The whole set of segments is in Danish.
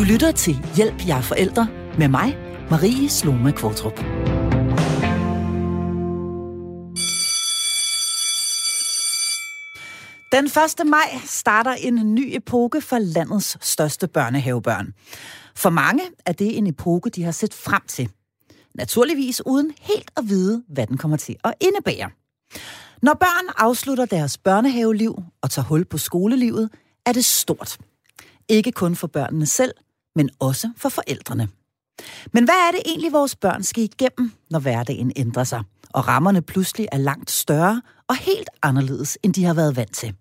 Du lytter til Hjælp, jer forældre med mig, Marie Sloma Kvartrup. Den 1. maj starter en ny epoke for landets største børnehavebørn. For mange er det en epoke, de har set frem til. Naturligvis uden helt at vide, hvad den kommer til at indebære. Når børn afslutter deres børnehaveliv og tager hul på skolelivet, er det stort. Ikke kun for børnene selv, men også for forældrene. Men hvad er det egentlig, vores børn skal igennem, når hverdagen ændrer sig, og rammerne pludselig er langt større og helt anderledes, end de har været vant til?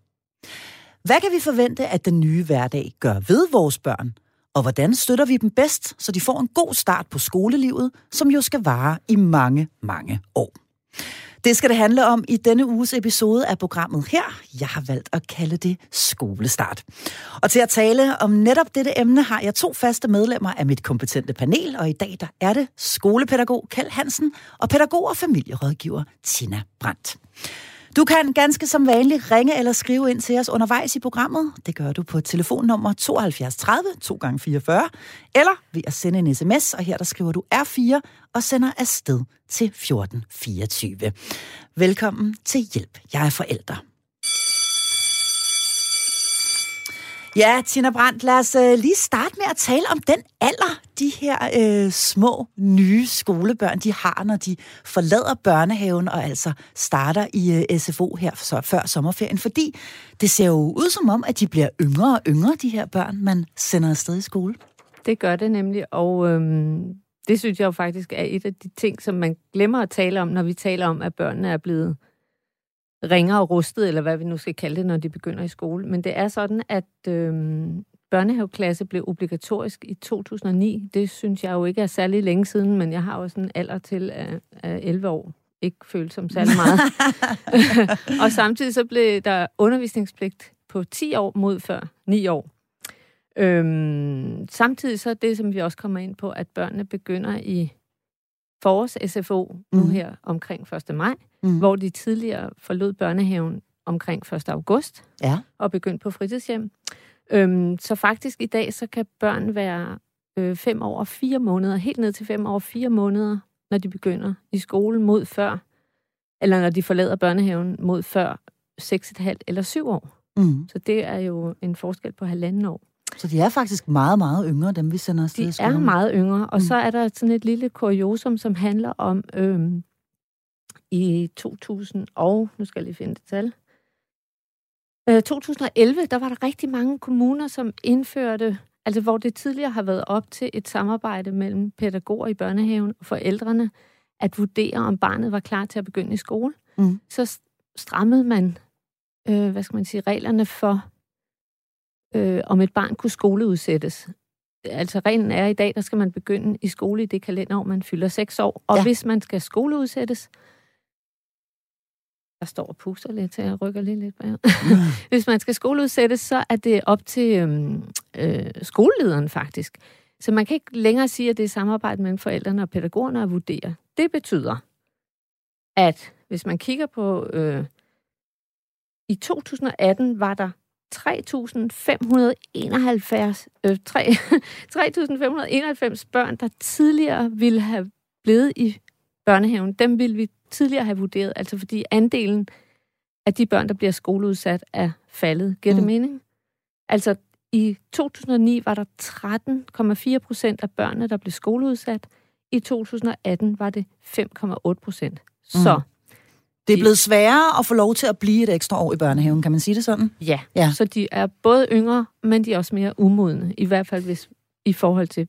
Hvad kan vi forvente, at den nye hverdag gør ved vores børn? Og hvordan støtter vi dem bedst, så de får en god start på skolelivet, som jo skal vare i mange, mange år? Det skal det handle om i denne uges episode af programmet her. Jeg har valgt at kalde det skolestart. Og til at tale om netop dette emne har jeg to faste medlemmer af mit kompetente panel, og i dag der er det skolepædagog Kjeld Hansen og pædagog og familierådgiver Tina Brandt. Du kan ganske som vanligt ringe eller skrive ind til os undervejs i programmet. Det gør du på telefonnummer 72 30 2 gange 44 eller ved at sende en sms, og her der skriver du R4 og sender afsted til 1424. Velkommen til Hjælp. Jeg er forælder. Ja, Tina Brandt, lad os øh, lige starte med at tale om den alder, de her øh, små, nye skolebørn, de har, når de forlader børnehaven og altså starter i øh, SFO her så, før sommerferien. Fordi det ser jo ud som om, at de bliver yngre og yngre, de her børn, man sender afsted i skole. Det gør det nemlig, og øhm, det synes jeg jo faktisk er et af de ting, som man glemmer at tale om, når vi taler om, at børnene er blevet ringer og rustet, eller hvad vi nu skal kalde det, når de begynder i skole. Men det er sådan, at øh, børnehaveklasse blev obligatorisk i 2009. Det synes jeg jo ikke er særlig længe siden, men jeg har jo sådan en alder til af, af 11 år. Ikke følt som særlig meget. og samtidig så blev der undervisningspligt på 10 år mod før 9 år. Øhm, samtidig så er det, som vi også kommer ind på, at børnene begynder i forårs SFO nu mm. her omkring 1. maj, mm. hvor de tidligere forlod børnehaven omkring 1. august ja. og begyndte på fritidshjem. Øhm, så faktisk i dag, så kan børn være øh, fem år og fire måneder, helt ned til fem år og fire måneder, når de begynder i skolen mod før, eller når de forlader børnehaven mod før seks et halvt eller syv år. Mm. Så det er jo en forskel på halvanden år. Så de er faktisk meget, meget yngre, dem vi sender afsted De er meget yngre, og mm. så er der sådan et lille kuriosum, som handler om øhm, i 2000 og, nu skal jeg lige finde det tal, øh, 2011, der var der rigtig mange kommuner, som indførte, altså hvor det tidligere har været op til et samarbejde mellem pædagoger i børnehaven og forældrene, at vurdere, om barnet var klar til at begynde i skole. Mm. Så strammede man, øh, hvad skal man sige, reglerne for øh, om et barn kunne skoleudsættes. Altså reglen er i dag, der skal man begynde i skole i det kalenderår, man fylder 6 år. Og ja. hvis man skal skoleudsættes, der står og puster lidt til, jeg rykker lige lidt bag. hvis man skal skoleudsættes, så er det op til øhm, øh, skolelederen faktisk. Så man kan ikke længere sige, at det er samarbejde mellem forældrene og pædagogerne at vurdere. Det betyder, at hvis man kigger på... Øh, I 2018 var der 3.591 øh, 3, 3.591 børn, der tidligere ville have blevet i børnehaven, dem ville vi tidligere have vurderet, altså fordi andelen af de børn, der bliver skoleudsat, er faldet. Giver det mm. mening? Altså, i 2009 var der 13,4 procent af børnene, der blev skoleudsat. I 2018 var det 5,8 procent. Mm. Så det er blevet sværere at få lov til at blive et ekstra år i børnehaven, kan man sige det sådan? Ja, ja. så de er både yngre, men de er også mere umodne, i hvert fald hvis, i forhold til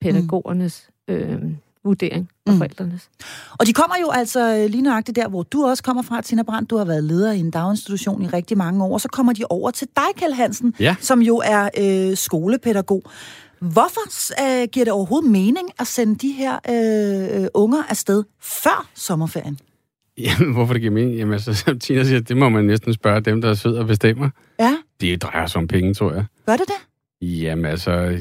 pædagogernes mm. øh, vurdering og mm. forældrenes. Og de kommer jo altså øh, lige nøjagtigt der, hvor du også kommer fra, Tina Brandt. Du har været leder i en daginstitution i rigtig mange år, og så kommer de over til dig, Kjell Hansen, ja. som jo er øh, skolepædagog. Hvorfor øh, giver det overhovedet mening at sende de her øh, unger afsted før sommerferien? Jamen, hvorfor det giver mening? Jamen, altså, som Tina siger, det må man næsten spørge dem, der sidder og bestemmer. Ja. Det drejer sig om penge, tror jeg. Gør det det? Jamen, altså...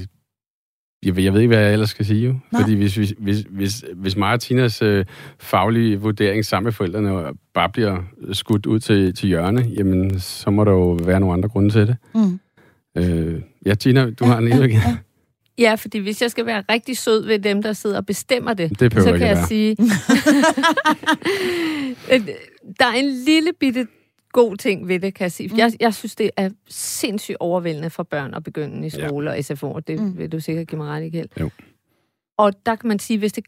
Jeg, jeg ved ikke, hvad jeg ellers skal sige, jo. Nej. Fordi hvis, hvis, hvis, hvis, hvis mig og Tinas øh, faglige vurdering sammen med forældrene bare bliver skudt ud til, til hjørne, jamen, så må der jo være nogle andre grunde til det. Mm. Øh, ja, Tina, du ja, har en. Ja, ja. Ja, fordi hvis jeg skal være rigtig sød ved dem, der sidder og bestemmer det, Det så kan jeg være. sige, Øh, der er en lille bitte god ting ved det, kan jeg sige. Mm. Jeg, jeg synes, det er sindssygt overvældende for børn at begynde i Ja. skole og SFO, og det Mm. vil du sikkert give mig ret i, Kjeld. Jo. Og der kan man sige, hvis det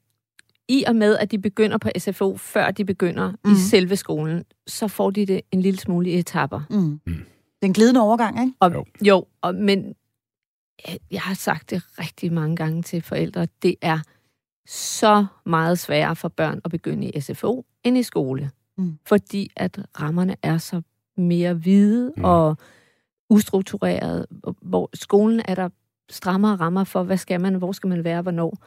i og med, at de begynder på SFO, før de begynder mm. I selve skolen, så får de det en lille smule i etapper. Mm. Mm. Det er en glidende overgang, ikke? Og, Jo. jo. jo, og, men jeg- har sagt det rigtig mange gange til forældre. Det er så meget sværere for børn at begynde i SFO end i skole. Mm. Fordi at rammerne er så mere hvide Mm. og ustruktureret. Hvor skolen er der strammere rammer for, hvad skal man, hvor skal man være, hvornår.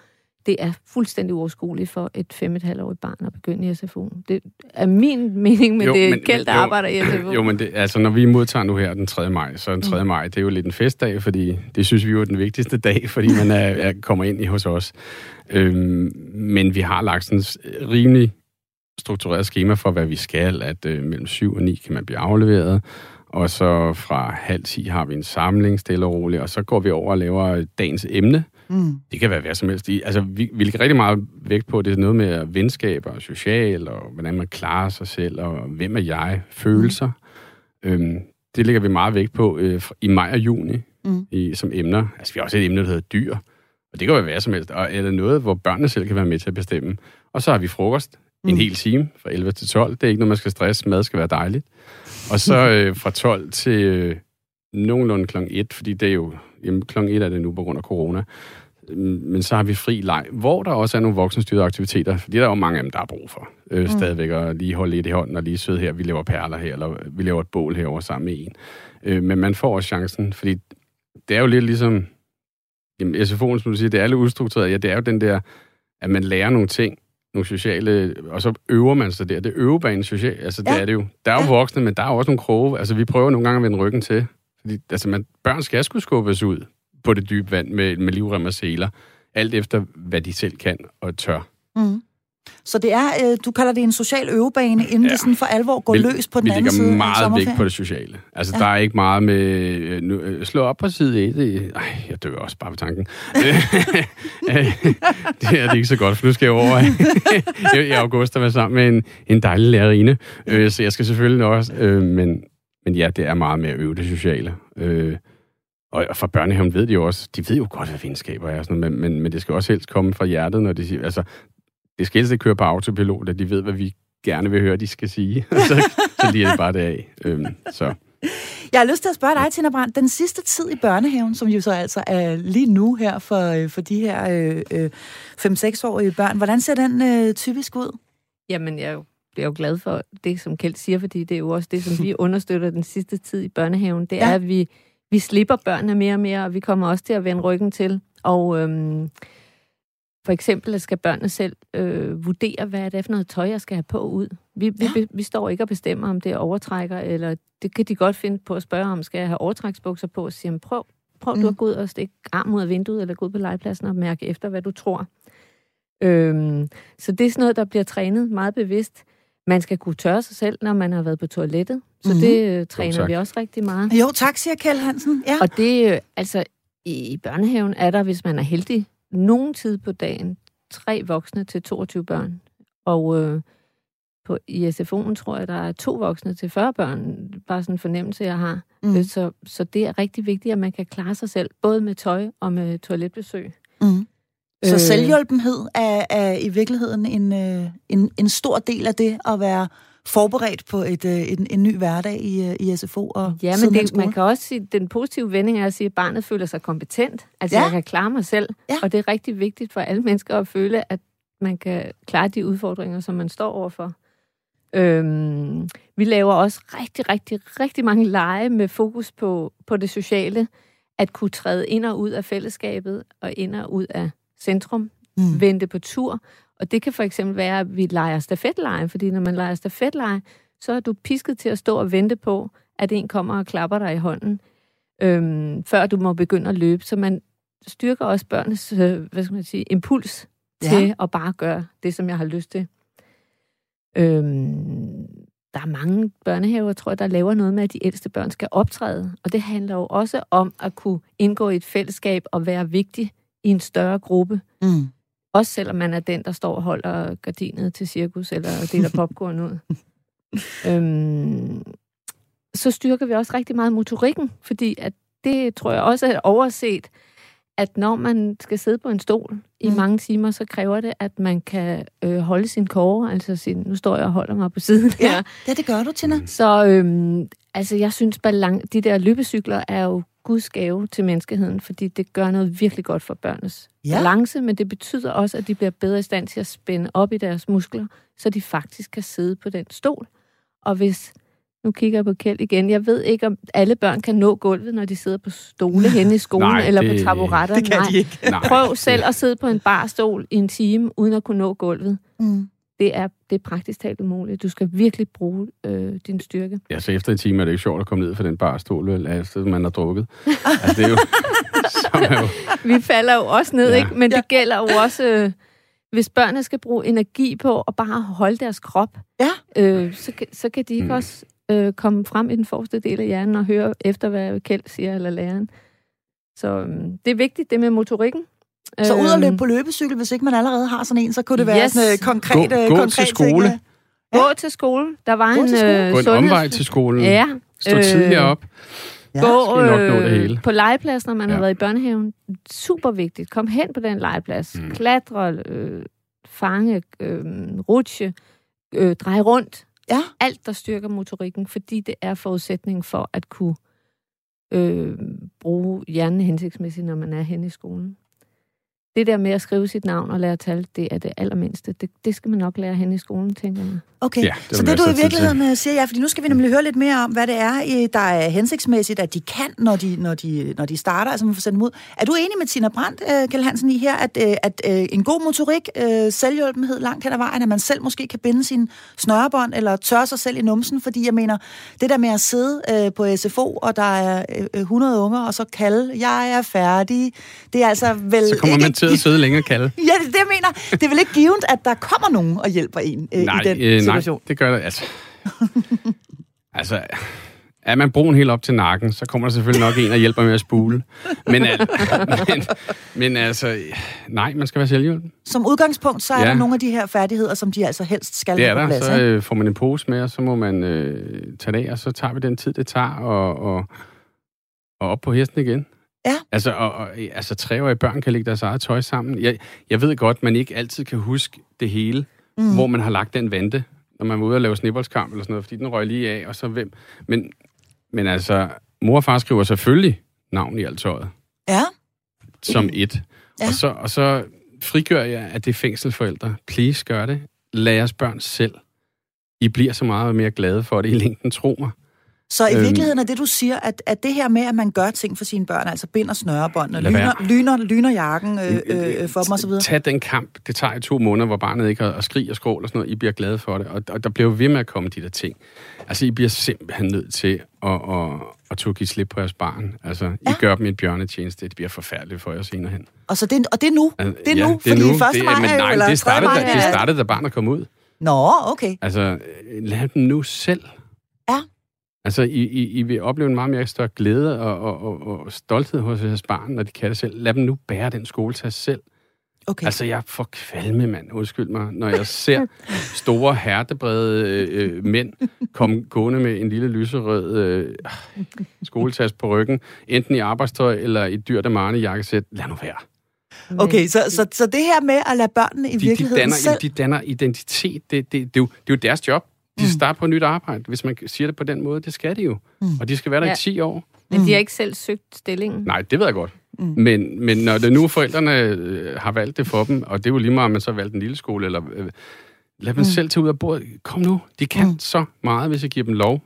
Det er fuldstændig uoverskueligt for et fem et halvt barn at begynde i SFO. Det er min mening, men Jo, det er Kjeld, der jo, arbejder i SFO. Jo, men det, altså, når vi modtager nu her den 3. maj, så den 3. Mm. maj, det er jo lidt en festdag, fordi det synes vi jo er den vigtigste dag, fordi man er, er, kommer ind i hos os. Øhm, men vi har lagt sådan rimelig struktureret schema for, hvad vi skal, at øh, mellem 7 og 9 kan man blive afleveret, og så fra halv 10 har vi en samling, stille og roligt, og så går vi over og laver dagens emne. Mm. Det kan være hvad som helst. Altså, vi, vi lægger rigtig meget vægt på, det er noget med venskaber og social, og hvordan man klarer sig selv, og hvem er jeg, følelser. Mm. Øhm, det lægger vi meget vægt på øh, i maj og juni Mm. i, som emner. Altså, vi har også et emne, der hedder dyr. Og det kan være hvad som helst. Og, eller noget, hvor børnene selv kan være med til at bestemme. Og så har vi frokost mm. en hel time fra 11 til 12. Det er ikke noget, man skal stresse. Mad skal være dejligt. Og så øh, fra 12 til øh, nogenlunde kl. 1, fordi det er jo... Jamen, kl. 1 er det nu på grund af corona. Mm, Men så har vi fri leg, hvor der også er nogle voksenstyrede aktiviteter, fordi der er jo mange af dem, der er brug for. Øh, mm. Stadigvæk at lige holde lidt i hånden og lige sidde her, vi laver perler her, eller vi laver et bål herover sammen med en. Øh, men man får også chancen, fordi det er jo lidt ligesom, jamen SFO'en, som du siger, det er lidt udstruktureret. Ja, det er jo den der, at man lærer nogle ting, nogle sociale, og så øver man sig der. Det er øvebanen social, altså det Ja. er det jo. Der er jo voksne, men der er jo også nogle kroge. Altså vi prøver nogle gange at vende ryggen til. Altså, man, børn skal skulle skubbes ud på det dybe vand med, med livrem og seler. Alt efter, hvad de selv kan og tør. Mm. Så det er, øh, du kalder det en social øvebane, inden ja. Det sådan for alvor går Vi- løs på den Vi anden side lægger af meget sommerferien. på det sociale. Altså, Ja. der er ikke meget med... øh, Nu, øh, slå op på side 1. øh, Ej, jeg dør også bare ved tanken. det er det ikke så godt, for nu skal jeg over i- i august og være sammen med en, en dejlig lærerinde. Øh, så jeg skal selvfølgelig også... Øh, men, men ja, det er meget med at øve det sociale. Øh, og fra børnehaven ved de jo også, de ved jo godt, hvad venskaber er, sådan noget, men, men, men det skal også helst komme fra hjertet, når de siger, altså, det skal helst ikke køre på autopilot, at de ved, hvad vi gerne vil høre, de skal sige. så, så lige er det bare det af. Øhm, så. Jeg har lyst til at spørge dig, Tina Brandt, den sidste tid i børnehaven, som jo så altså er lige nu her for, øh, for de her øh, øh, 5-6-årige børn, hvordan ser den øh, typisk ud? Jamen, jeg er jo, glad for det, som Kjeld siger, fordi det er jo også det, som vi understøtter den sidste tid i børnehaven. Det Ja. er, at vi, vi slipper børnene mere og mere, og vi kommer også til at vende ryggen til. Og øhm, for eksempel skal børnene selv øh, vurdere, hvad er det for noget tøj, jeg skal have på ud. Vi, vi, Ja. vi, vi står ikke og bestemmer, om det er overtrækker, eller det kan de godt finde på at spørge om, skal jeg have overtræksbukser på, og sige, "Jamen, prøv, prøv mm. Mm. du at gå ud og stikke arm ud af vinduet, eller gå ud på legepladsen og mærke efter, hvad du tror. Øhm, så det er sådan noget, der bliver trænet meget bevidst. Man skal kunne tørre sig selv, når man har været på toilettet. Så Mhm. mm-hmm. det øh, træner tak. vi også rigtig meget. Jo, tak, siger Kjeld Hansen. Ja. Og det, øh, altså, i børnehaven er der, hvis man er heldig, nogen tid på dagen, tre voksne til 22 børn. Og øh, på, i SFO'en tror jeg, der er to voksne til 40 børn. Bare sådan en fornemmelse, jeg har. Mm. Mm. Så, så det er rigtig vigtigt, at man kan klare sig selv, både med tøj og med toiletbesøg. Mm. Så Øh. selvhjælpenhed er, er i virkeligheden en, øh, en, en stor del af det at være forberedt på et, øh, en, en ny hverdag i, øh, i SFO og Ja, men det, man kan også sige, den positive vending er at sige, at barnet føler sig kompetent. Altså, ja. jeg kan klare mig selv. Ja. Og det er rigtig vigtigt for alle mennesker at føle, at man kan klare de udfordringer, som man står overfor. Øhm, vi laver også rigtig, rigtig, rigtig mange lege med fokus på, på det sociale. At kunne træde ind og ud af fællesskabet og ind og ud af centrum. Mm. Vente på tur. Og det kan for eksempel være, at vi leger stafetleje, fordi når man leger stafetleje, så er du pisket til at stå og vente på, at en kommer og klapper dig i hånden, øhm, før du må begynde at løbe. Så man styrker også børnenes øh, hvad skal man sige, impuls Ja. til at bare gøre det, som jeg har lyst til. Øhm, der er mange børnehaver, tror jeg, der laver noget med, at de ældste børn skal optræde. Og det handler jo også om at kunne indgå i et fællesskab og være vigtig i en større gruppe. Mm. Også selvom man er den, der står og holder gardinet til cirkus, eller deler popcorn ud. øhm, så styrker vi også rigtig meget motorikken, fordi at det tror jeg også er overset, at når man skal sidde på en stol i Mm. mange timer, så kræver det, at man kan øh, holde sin kåre, altså sin, nu står jeg og holder mig på siden her. Ja, ja, det gør du, Tina. Så øhm, altså, jeg synes, balan- de der løbecykler er jo Guds gave til menneskeheden, fordi det gør noget virkelig godt for børnenes Ja. balance, men det betyder også, at de bliver bedre i stand til at spænde op i deres muskler, så de faktisk kan sidde på den stol. Og hvis, nu kigger jeg på Kjeld igen, jeg ved ikke, om alle børn kan nå gulvet, når de sidder på stole henne i skolen, Nej, eller det- på taburetter. Det kan Nej. de ikke. Nej, Prøv selv at sidde på en barstol i en time, uden at kunne nå gulvet. Mm. Det er, det er praktisk talt umuligt. Du skal virkelig bruge øh, din styrke. Ja, så efter en time er det ikke sjovt at komme ned fra den barstol, efter man har drukket. altså, det er jo... er jo Vi falder jo også ned, Ja. ikke? Men Ja. det gælder jo også, øh, hvis børnene skal bruge energi på at bare holde deres krop, Ja. øh, så, kan- så kan de ikke mm. også øh, komme frem i den forreste del af hjernen og høre efter, hvad Kjeld siger eller læreren. Så øh, det er vigtigt, det med motorikken. Så ud og Øhm, løbe på løbecykel, hvis ikke man allerede har sådan en, så kunne det være Yes. sådan en konkret, Gå- øh, gå konkret til ting, skole. øh. Gå til skole. Der var Gå en øh, Gå en sundheds- omvej til skolen. Ja, Stå øh, tidligere op. Ja. Gå øh, på legepladsen, når man ja. Ja. har været i børnehaven. Super vigtigt. Kom hen på den legeplads. Mm. Mm. Klatre, øh, fange, øh, rutsche, øh, dreje rundt. Ja. Alt, der styrker motorikken, fordi det er forudsætningen for at kunne øh, bruge hjernen hensigtsmæssigt, når man er hen i skolen. Det der med at skrive sit navn og lære tal, det er det allermindste. Det, det skal man nok lære hen i skolen, tænker jeg. Okay, Ja, det så det du i virkeligheden øh, siger, ja, fordi nu skal vi nemlig høre lidt mere om, hvad det er, øh, der er hensigtsmæssigt, at de kan, når de, når de, når de starter, altså man får sendt dem ud. Er du enig med Tina Brandt, øh, Kjell Hansen, i her, at, at en god motorik, selvhjælpenhed langt hen ad vejen, at man selv måske kan binde sin snørebånd, eller tørre sig selv i numsen, fordi jeg mener, det der med at sidde på SFO, og der er øh, 100 unger, og så kalde, jeg er færdig, det er altså vel Så kommer ikke... man til at sidde længere kalde. Ja, det er det, jeg mener. Det er vel ikke givet, at der kommer nogen og hjælper en øh, nej, i den øh, situation. nej, det gør det. Altså, altså, er man brun helt op til nakken, så kommer der selvfølgelig nok en og hjælper med at spule. Men, al- men, men altså, nej, man skal være selvhjulpen. Som udgangspunkt, så er Ja. der nogle af de her færdigheder, som de altså helst skal Det er have på der. plads. Så ikke? øh, får man en pose med, og så må man øh, tage det af, og så tager vi den tid, det tager, og, og, og op på hesten igen. Ja. Altså, og, og, altså treårige børn kan lægge deres eget tøj sammen. Jeg, jeg ved godt, man ikke altid kan huske det hele, mm. hvor man har lagt den vante, når man var ude og lave snibboldskamp eller sådan noget, fordi den røg lige af, og så hvem. Men, men altså, mor og far skriver selvfølgelig navn i alt tøjet, Ja, som et. Ja. Og, så, og så frigør jeg, at det er fængselsforældre. Please gør det. Lad jeres børn selv. I bliver så meget mere glade for det i længden, tro mig. Så i Øhm. virkeligheden er det, du siger, at, at det her med, at man gør ting for sine børn, altså binder snørebåndene, lyner, lyner, lyner jakken øh, øh, for dem osv. Tag den kamp. Det tager i to måneder, hvor barnet ikke har og skriger og skrål og sådan noget. I bliver glade for det. Og, og der bliver ved med at komme de der ting. Altså, I bliver simpelthen nødt til at, at, at tog give slip på jeres barn. Altså, ja. Ja. I gør dem en bjørnetjeneste. Det bliver forfærdeligt for jer senere hen. Og, så det, og det er nu. Altså, Det er nu, fordi 1. det maj er, men er nej, eller det 3. startede, maj da, er- det startede, da barnet kom ud. Nå, okay. Altså, øh, lad dem nu selv. Altså, I, I, I vil opleve en meget mere større glæde og, og, og, og stolthed hos jeres barn, når de kan det selv. Lad dem nu bære den skoletaske selv. okay. Altså, jeg får kvalme, mand. Undskyld mig. Når jeg ser store, hertebrede øh, mænd komme gående med en lille lyserød øh, skoletaske på ryggen, enten i arbejdstøj eller i dyrt Armani jakkesæt. Lad nu være. Okay, så, så, så det her med at lade børnene i De, de, virkeligheden danner, selv... de danner identitet. Det, det, det, er jo, det er jo deres job. De skal starte på et nyt arbejde. Hvis man siger det på den måde, det skal de jo. Mm. Og de skal være der Ja. i 10 år. Men de har ikke selv søgt stillingen. Nej, det ved jeg godt. Mm. Men, men når det nu forældrene øh, har valgt det for dem, og det er jo lige meget, om man så har valgt en lille skole, eller øh, lad dem mm. selv tage ud af bordet. Kom nu, de kan Mm. mm. så meget, hvis jeg giver dem lov.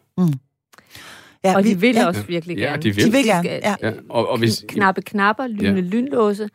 ja, Og vi- de vil ja, også virkelig Ja, gerne. de vil. De vil gerne, ja. Ja, og, og hvis, knappe knapper, lyne Ja. ja. lynlåse.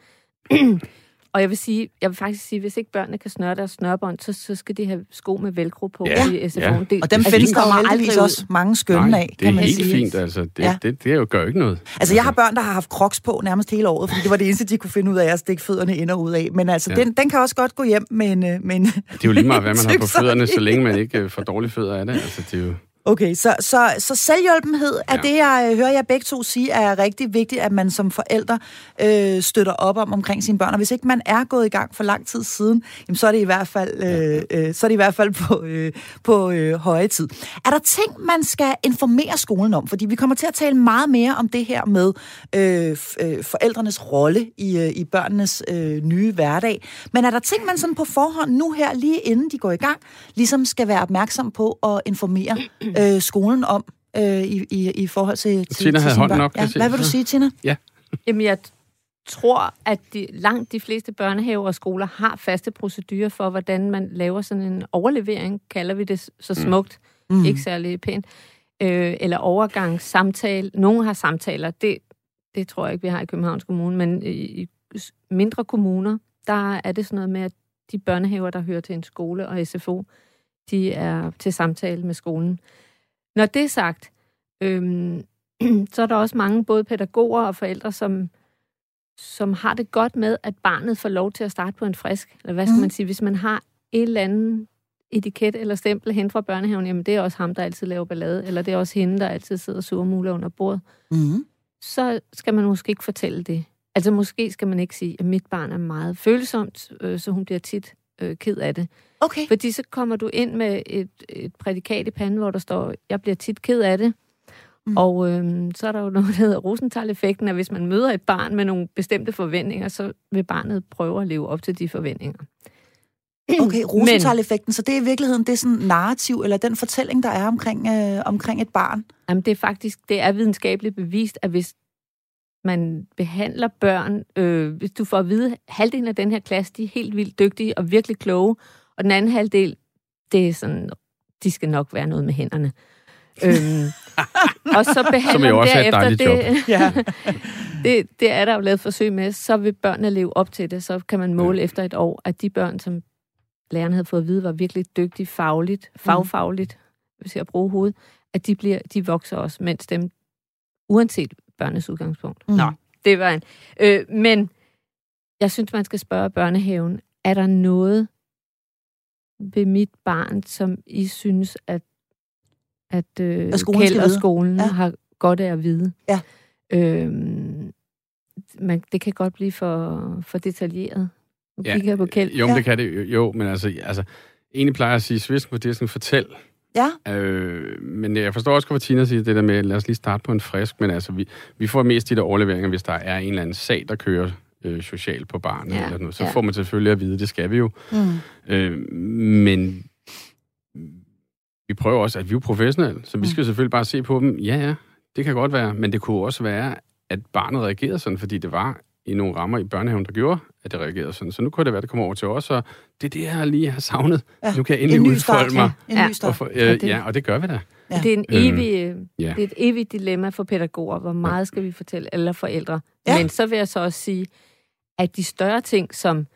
Og jeg vil sige, jeg vil faktisk sige, hvis ikke børnene kan snøre deres snørbånd, så, så skal de have sko med velcro på Ja, i SFO'en. ja. Det, Og dem altså, findes de der heldigvis også mange skønne nej, af, det kan er man helt sige. fint, altså. Det, Ja. det, det, er jo, gør jo ikke noget. Altså, jeg har børn, der har haft crocs på nærmest hele året, fordi det var det eneste, de kunne finde ud af at stikke fødderne ind og ud af. Men altså, Ja. den, den kan også godt gå hjem med en... øh, med en Det er jo lige meget, hvad man har på fødderne, så længe man ikke øh, får dårlige fødder af det. Altså, det er jo... Okay, så, så, så selvhjælpenhed er Ja. det, jeg øh, hører jer begge to sige, er rigtig vigtigt, at man som forældre øh, støtter op om omkring sine børn. Og hvis ikke man er gået i gang for lang tid siden, jamen, så er det i hvert fald, øh, øh, så er det i hvert fald på, øh, på øh, høje tid. Er der ting, man skal informere skolen om? Fordi vi kommer til at tale meget mere om det her med øh, øh, forældrenes rolle i, øh, i børnenes øh, nye hverdag. Men er der ting, man sådan på forhånd nu her, lige inden de går i gang, ligesom skal være opmærksom på at informere øh, skolen om øh, i, i, i forhold til, til, Tina til havde hånden børn? op, Ja, hvad vil du sige, Tina? Jamen, jeg tror, at de, langt de fleste børnehaver og skoler har faste procedurer for, hvordan man laver sådan en overlevering, kalder vi det så smukt, mm. ikke særlig pænt, øh, eller overgangssamtale. Nogle har samtaler, det, det tror jeg ikke, vi har i Københavns Kommune, men i, i mindre kommuner, der er det sådan noget med, at de børnehaver, der hører til en skole og SFO, de er til samtale med skolen. Når det er sagt, øhm, så er der også mange både pædagoger og forældre, som, som har det godt med, at barnet får lov til at starte på en frisk. Eller hvad skal mm. man sige? Hvis man har en eller anden etiket eller stempel hen fra børnehaven, jamen det er også ham, der altid laver ballade, eller det er også hende, der altid sidder surmule under bordet, Mm-hmm. så skal man måske ikke fortælle det. Altså måske skal man ikke sige, at mit barn er meget følsomt, øh, så hun bliver tit øh, ked af det. Okay. Fordi så kommer du ind med et, et prædikat i panden, hvor der står, jeg bliver tit ked af det. Mm. Og øhm, så er der jo noget, der hedder Rosenthal-effekten, at hvis man møder et barn med nogle bestemte forventninger, så vil barnet prøve at leve op til de forventninger. Okay, Rosenthal-effekten, så det er i virkeligheden det sådan narrativ, eller den fortælling, der er omkring, øh, omkring et barn. Jamen, det er faktisk, det er videnskabeligt bevist, at hvis man behandler børn, øh, hvis du får at vide, at halvdelen af den her klasse, de er helt vildt dygtige og virkelig kloge, og den anden halvdel, det er sådan, de skal nok være noget med hænderne. øhm, og så behandler jo man også er et derefter, det, Ja. det, det er der jo lavet forsøg med, så vil børnene leve op til det, så kan man måle efter et år, at de børn, som lærerne havde fået at vide, var virkelig dygtige fagligt, fagfagligt, hvis jeg bruger hovedet, at de, bliver, de vokser også, mens dem, uanset børnenes udgangspunkt. Mm. Nå, det var en. Øh, men jeg synes, man skal spørge børnehaven, er der noget ved mit barn, som I synes, at, at, øh, At skolen Kjeld og skolen Ja. har godt af at vide? Ja. Øhm, man, det kan godt blive for, for detaljeret. Nu Ja, kigger jeg på Kjeld. Jo, men Ja. det kan det jo, jo men altså, altså egentlig plejer jeg at sige, svisken på disken, fortæl. Ja, Øh, men jeg forstår også, hvad Tina siger, det der med, lad os lige starte på en frisk, men altså, vi, vi får mest de der overleveringer, hvis der er en eller anden sag, der kører øh, socialt på barnet, Ja, eller noget. så ja. får man selvfølgelig at vide, det skal vi jo. mm. Øh, men vi prøver også, at vi er professionelle, så vi Mm. skal selvfølgelig bare se på dem. Ja, ja, det kan godt være, men det kunne også være, at barnet reagerede sådan, fordi det var i nogle rammer i børnehaven, der gjorde, at det reagerede sådan. Så nu kunne det være, at det kommer over til os, og det er det, jeg lige har savnet. Ja, Nu kan jeg en endelig ny udfolde mig. Ja, en Ja. ny start. Og for, øh, det- ja, og det gør vi da. Ja. Det er en Øhm, evig, øh, ja. det er et evigt dilemma for pædagoger. Hvor meget skal vi fortælle alle forældre? Ja. Ja. Men så vil jeg så også sige, at de større ting som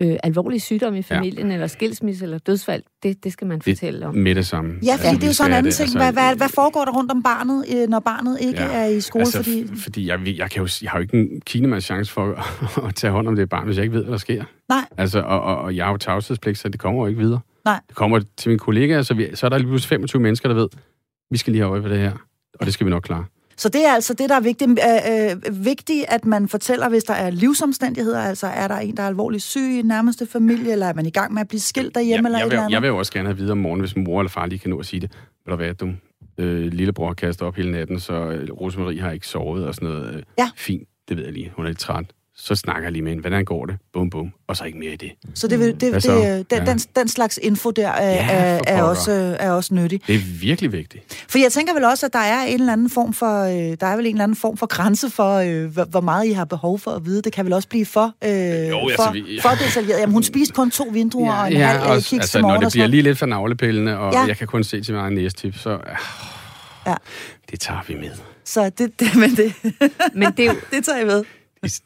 øh, alvorlig sygdom i familien, ja. eller skilsmisse, eller dødsfald, det, det skal man fortælle om. Med det samme. Ja, fordi det er jo sådan en anden det, ting. altså, Hvad, hvad, hvad foregår der rundt om barnet, øh, når barnet ikke Ja, er i skole? Altså, fordi... fordi jeg, jeg, kan jo, jeg har jo ikke en kinemands chance for at tage hånd om det barn, hvis jeg ikke ved, hvad der sker. Nej. Altså, og, og, og jeg har jo tavshedspligt, så det kommer jo ikke videre. Nej. Det kommer til mine kollegaer, så, vi, så er der lige pludselig 25 mennesker, der ved, vi skal lige have øje på det her, og det skal vi nok klare. Så det er altså det, der er vigtigt, øh, øh, vigtigt, at man fortæller, hvis der er livsomstændigheder, altså er der en, der er alvorligt syg i nærmeste familie, eller er man i gang med at blive skilt derhjemme, eller jeg, vil, eller andet? jeg vil jo også gerne have videre om morgenen, hvis mor eller far lige kan nå at sige det. Ved du hvad, du, øh, lillebror har kastet op hele natten, så øh, Rosemarie har ikke sovet og sådan noget. Øh, Ja. Fint, det ved jeg lige. Hun er lidt træt. Så snakker jeg lige med hende. Hvordan går det? Bum, bum. Og så ikke mere i det. Så det, vil- det, det, så? det, den, Ja. den, den slags info der er, Ja, er, er, også, er også nyttig. Det er virkelig vigtigt. For jeg tænker vel også, at der er en eller anden form for, øh, der er vel en eller anden form for grænse for, øh, hvor, meget I har behov for at vide. Det kan vel også blive for, øh, altså, for, vi- for detaljeret. Jamen, hun spiste kun to vinduer og en halv øh, også, kiks altså, når det bliver lige lidt for navlepillende, og Ja. ja. jeg kan kun se til min egen næstip, så øh, Ja. det tager vi med. Så det, det, men det, Men det jo, det tager jeg med.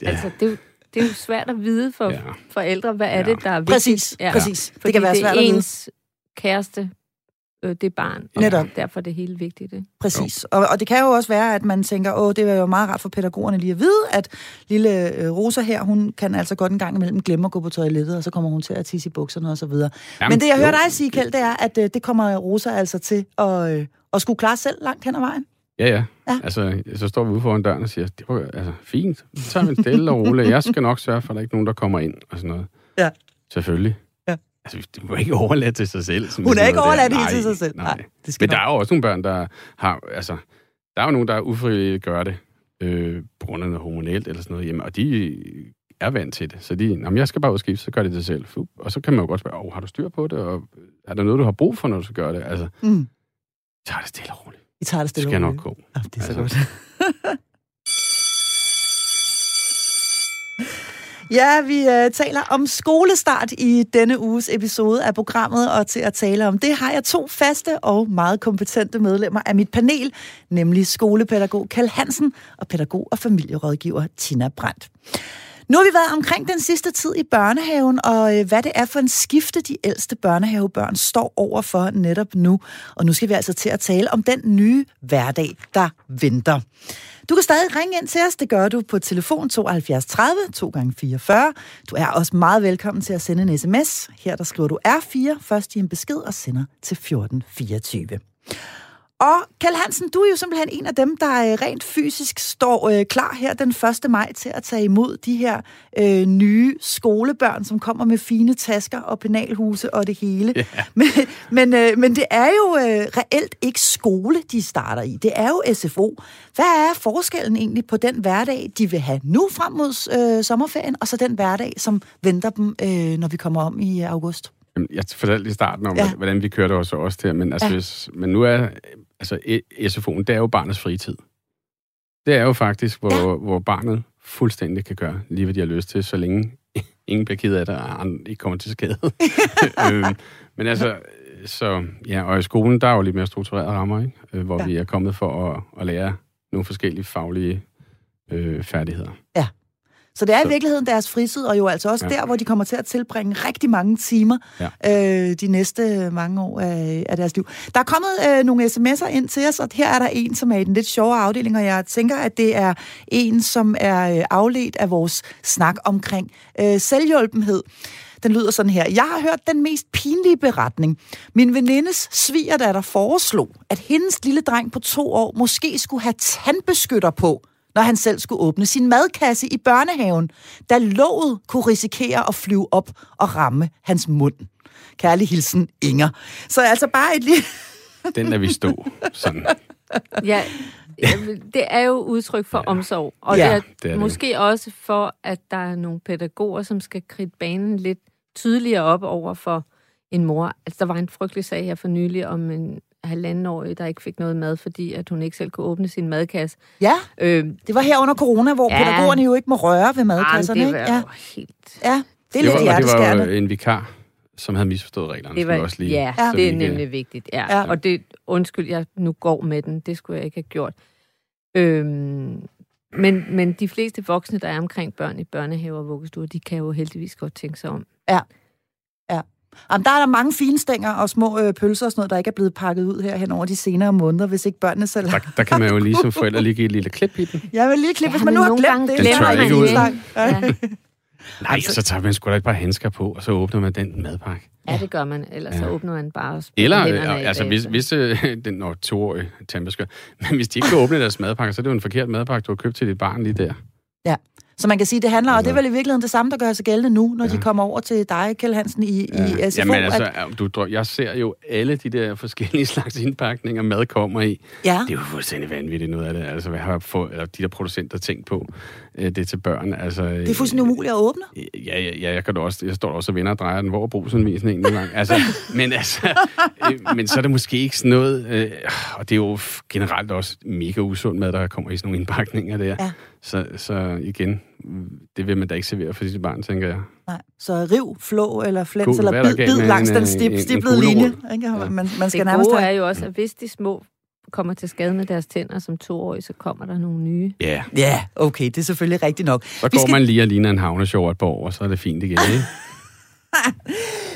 Ja. altså, det er jo, det er jo svært at vide for Ja. forældre, hvad er Ja. det, der er vigtigt. Præcis, præcis. Det Fordi kan være det svært er at vide. ens kæreste, øh, det barn. Og Netop. derfor er det helt vigtigt. Ikke? Præcis. Og, og det kan jo også være, at man tænker, åh, det er jo meget rart for pædagogerne lige at vide, at lille øh, Rosa her, hun kan altså godt en gang imellem glemme at gå på toilettet, og så kommer hun til at tisse i bukserne og så videre. Jamen, Men det, jeg hører dig sige, Kjeld, det er, at øh, det kommer Rosa altså til at, øh, at skulle klare selv langt hen ad vejen. Ja, ja, ja. Altså, så står vi ude foran døren og siger, det var altså fint. Så tager vi stille og roligt. Jeg skal nok sørge for, at der ikke er nogen, der kommer ind og sådan noget. Ja. Selvfølgelig. Ja. Altså, det må ikke overlade til sig selv. Hun er ikke overladt helt til sig selv. Nej, nej. Det skal Men der er jo også nogle børn, der har... Altså, der er jo nogen, der ufrivilligt gør det øh, på grund af noget hormonelt eller sådan noget hjemme, og de er vant til det. Så de, jamen, jeg skal bare udskifte, så gør de det selv. Og så kan man jo godt spørge, oh, har du styr på det? Og er der noget, du har brug for, når du skal gøre det? Altså, mm. tager det stille og roligt. I tager det stille Det skal nok gå. Ja, det er så altså. godt. Ja, vi uh, taler om skolestart i denne uges episode af programmet, og til at tale om det har jeg to faste og meget kompetente medlemmer af mit panel, nemlig skolepædagog Kjell Hansen og pædagog og familierådgiver Tina Brandt. Nu har vi været omkring den sidste tid i børnehaven, og øh, hvad det er for en skifte, de ældste børnehavebørn står over for netop nu. Og nu skal vi altså til at tale om den nye hverdag, der venter. Du kan stadig ringe ind til os. Det gør du på telefon 72 30 2 gange 44. Du er også meget velkommen til at sende en sms. Her der skriver du R4, først i en besked og sender til 1424. Og Kjell Hansen, du er jo simpelthen en af dem, der øh, rent fysisk står øh, klar her den 1. maj til at tage imod de her øh, nye skolebørn, som kommer med fine tasker og penalhuse og det hele. Yeah. Men, men, øh, men det er jo øh, reelt ikke skole, de starter i. Det er jo SFO. Hvad er forskellen egentlig på den hverdag, de vil have nu frem mod øh, sommerferien, og så den hverdag, som venter dem, øh, når vi kommer om i august? Jeg fortalte i starten om, ja. hvordan vi kørte også også der, men, altså, ja. hvis, men nu er altså, SFO'en, det er jo barnets fritid. Det er jo faktisk, hvor, ja. hvor barnet fuldstændig kan gøre lige, hvad de har lyst til, så længe ingen bliver ked af det, og andre ikke kommer til skade. øhm, men altså, så ja, og i skolen, der er jo lidt mere strukturerede rammer, ikke? Øh, hvor ja. vi er kommet for at, at lære nogle forskellige faglige øh, færdigheder. Ja. Så det er så. i virkeligheden deres fritid, og jo altså også ja. der, hvor de kommer til at tilbringe rigtig mange timer ja. øh, de næste mange år af, af deres liv. Der er kommet øh, nogle sms'er ind til os, og her er der en, som er i den lidt sjove afdeling, og jeg tænker, at det er en, som er øh, afledt af vores snak omkring øh, selvhjulpenhed. Den lyder sådan her. Jeg har hørt den mest pinlige beretning. Min venindes svigerdatter foreslog, at hendes lille dreng på to år måske skulle have tandbeskytter på, når han selv skulle åbne sin madkasse i børnehaven, da låget kunne risikere at flyve op og ramme hans mund. Kærlig hilsen, Inger. Så altså bare et lille... Den er vi stå, sådan. Ja, det er jo udtryk for ja. omsorg, og ja, det, er det er måske det. også for, at der er nogle pædagoger, som skal kridte banen lidt tydeligere op over for en mor. Altså, der var en frygtelig sag her for nylig om en halvandenårig, der ikke fik noget mad, fordi at hun ikke selv kunne åbne sin madkasse. Ja, øh, det var her under corona, hvor ja, pædagogerne jo ikke må røre ved madkasserne. Jamen, det var ikke? Ja. helt... Ja, det er det lidt var, Det var jo en vikar, som havde misforstået reglerne. Det var, også lige, ja, ja, det er nemlig vigtigt. Ja. ja. Og det, undskyld, jeg nu går med den. Det skulle jeg ikke have gjort. Øhm, men, men de fleste voksne, der er omkring børn i børnehaver og vuggestuer, de kan jo heldigvis godt tænke sig om. Ja. Ja. Jamen, der er der mange fine stænger og små øh, pølser og sådan noget, der ikke er blevet pakket ud her hen over de senere måneder, hvis ikke børnene selv der, der kan man jo lige som forældre lige give et lille klip i den. Ja, men lige klip, ja, hvis man nu har glemt det. Den tør ikke ud. Ja. Nej, altså, så tager man sgu da et par handsker på, og så åbner man den madpakke. Ja, det gør man. Ellers ja. så åbner man bare og Eller, altså, hvis, hvis øh, den når toårige tandbeskytter, men hvis de ikke kan åbne deres madpakke, så er det jo en forkert madpakke, du har købt til dit barn lige der. Ja. Så man kan sige, det handler, og det er vel i virkeligheden det samme, der gør sig gældende nu, når ja. de kommer over til dig, Kjell Hansen, i, ja. i SFO. Jamen altså, at... du, jeg ser jo alle de der forskellige slags indpakninger, mad kommer i. Ja. Det er jo fuldstændig vanvittigt noget af det. Altså, hvad har få, eller de der producenter tænkt på det til børn? Altså, det er fuldstændig umuligt at åbne. Ja, ja, ja jeg, kan også, jeg står også og vender og drejer den, hvor brugsanvisningen nogle gange. Altså, men, altså, øh, men så er det måske ikke sådan noget, øh, og det er jo generelt også mega usund mad, der kommer i sådan nogle indpakninger der. Ja. Så, så igen, det vil man da ikke servere for sit barn, tænker jeg. Nej, så riv, flå eller flens God, eller bid, bid langs en, den stip, stiplede linje. Ikke? Ja. Man, man skal det gode er jo også, at hvis de små kommer til skade med deres tænder som toårige, så kommer der nogle nye. Ja. Yeah. Ja, yeah, okay, det er selvfølgelig rigtigt nok. Så går skal... man lige og ligner en havnesjov et par år, og så er det fint igen, ikke?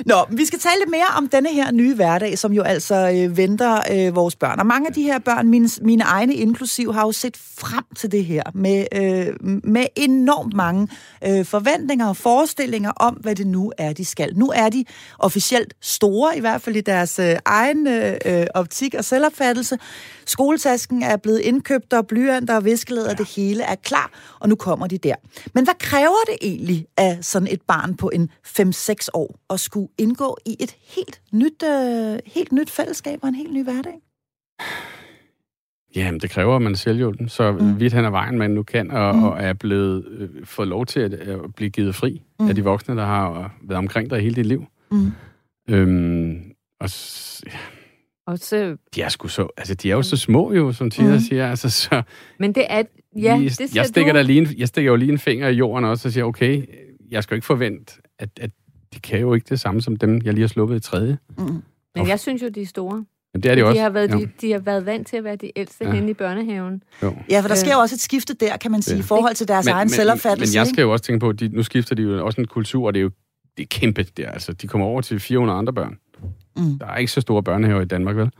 Nå, vi skal tale lidt mere om denne her nye hverdag, som jo altså øh, venter øh, vores børn. Og mange af de her børn, mine, mine egne inklusiv, har jo set frem til det her med, øh, med enormt mange øh, forventninger og forestillinger om, hvad det nu er, de skal. Nu er de officielt store, i hvert fald i deres øh, egen øh, optik og selvopfattelse. Skoletasken er blevet indkøbt, og blyanter og viskelæder, ja. det hele er klar, og nu kommer de der. Men hvad kræver det egentlig af sådan et barn på en 5-6 år at skulle indgå i et helt nyt, øh, helt nyt fællesskab og en helt ny hverdag? Jamen, det kræver, at man er selvhjulpen, så mm. vidt han er vejen, man nu kan, og, mm. og er blevet øh, fået lov til at, at blive givet fri mm. af de voksne, der har været omkring dig hele dit liv. Mm. Øhm, og ja, og så... De er sgu så... Altså, de er jo så små jo, som Tina mm. siger. Altså, så... Men det er... Ja, lige, det jeg stikker, du... der lige en, jeg stikker jo lige en finger i jorden også og siger, okay, jeg skal jo ikke forvente, at, at de kan jo ikke det samme som dem, jeg lige har sluppet i tredje. Mm. Men jeg synes jo, de er store. Men det er de, de også. Har været, de, de har været vant til at være de ældste ja. henne i børnehaven. Jo. Ja, for der sker jo også et skifte der, kan man sige, i forhold til deres men, egen men, selvopfattelse. Men jeg skal jo også tænke på, at de, nu skifter de jo også en kultur, og det er jo det er kæmpe der. Altså, de kommer over til 400 andre børn. Mm. Der er ikke så store børnehaver i Danmark, vel?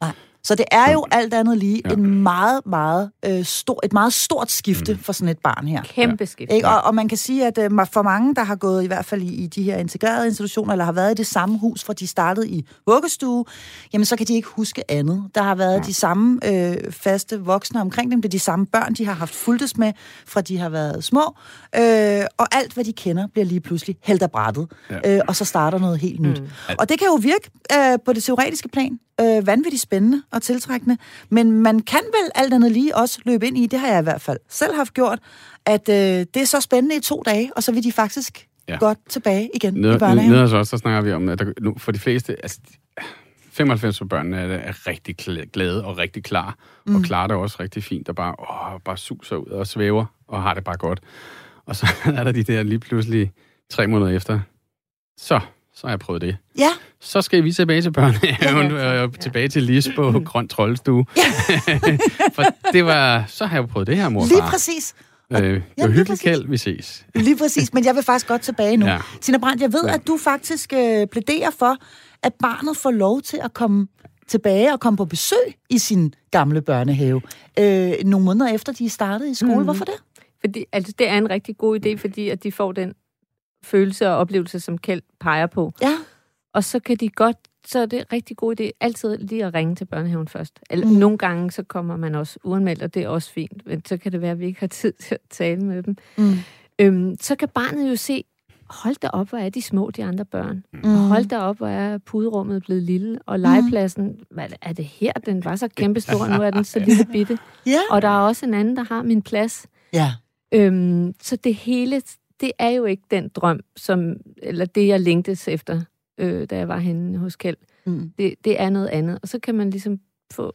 Nej. Så det er jo alt andet lige ja. en meget, meget, øh, stor, et meget stort skifte mm. for sådan et barn her. Kæmpe skifte. Ikke? Og, og man kan sige, at øh, for mange, der har gået i hvert fald i, i de her integrerede institutioner, eller har været i det samme hus, fra de startede i vuggestue, jamen så kan de ikke huske andet. Der har været ja. de samme øh, faste voksne omkring dem, det er de samme børn, de har haft fuldtes med, fra de har været små, øh, og alt, hvad de kender, bliver lige pludselig hældt af brættet, ja. øh, og så starter noget helt nyt. Mm. Og det kan jo virke øh, på det teoretiske plan øh, vanvittigt spændende og tiltrækkende. Men man kan vel alt andet lige også løbe ind i, det har jeg i hvert fald selv haft gjort, at øh, det er så spændende i to dage, og så vil de faktisk ja. godt tilbage igen Nede, i børnehaven. Nede hos os, så snakker vi om, at der, nu, for de fleste, altså 95 af børnene er, er rigtig glade og rigtig klar, mm. og klarer det også rigtig fint, og bare, åh, bare suser ud og svæver, og har det bare godt. Og så er der de der lige pludselig tre måneder efter, så så har jeg prøvet det. Ja. Så skal vi tilbage til børnehaven, ja, og tilbage til Lis på Grøn Troldstue. Ja. For det var, så har jeg prøvet det her, mor Lige præcis. Øh, det var hyggeligt kald, vi ses. Lige præcis, men jeg vil faktisk godt tilbage nu. Ja. Tina Brandt, jeg ved, ja. at du faktisk øh, plæderer for, at barnet får lov til at komme tilbage og komme på besøg i sin gamle børnehave. Øh, nogle måneder efter, de er startet i skole. Mm. Hvorfor det? Fordi, altså, det er en rigtig god idé, fordi at de får den følelse og oplevelse, som Kjeld peger på. Ja. Og så kan de godt, så er det en rigtig god idé altid lige at ringe til børnehaven først. Eller, mm. Nogle gange så kommer man også uanmeldt, og det er også fint. Men så kan det være, at vi ikke har tid til at tale med dem. Mm. Øhm, så kan barnet jo se, hold da op, hvor er de små, de andre børn. Mm. Og hold da op, hvor er puderummet blevet lille. Og legepladsen, hvad er det her? Den var så kæmpestor, nu er den så lille bitte. Yeah. Og der er også en anden, der har min plads. Ja. Øhm, så det hele det er jo ikke den drøm, som, eller det, jeg længtes efter, øh, da jeg var henne hos Kjeld. Mm. Det, det er noget andet. Og så kan man ligesom få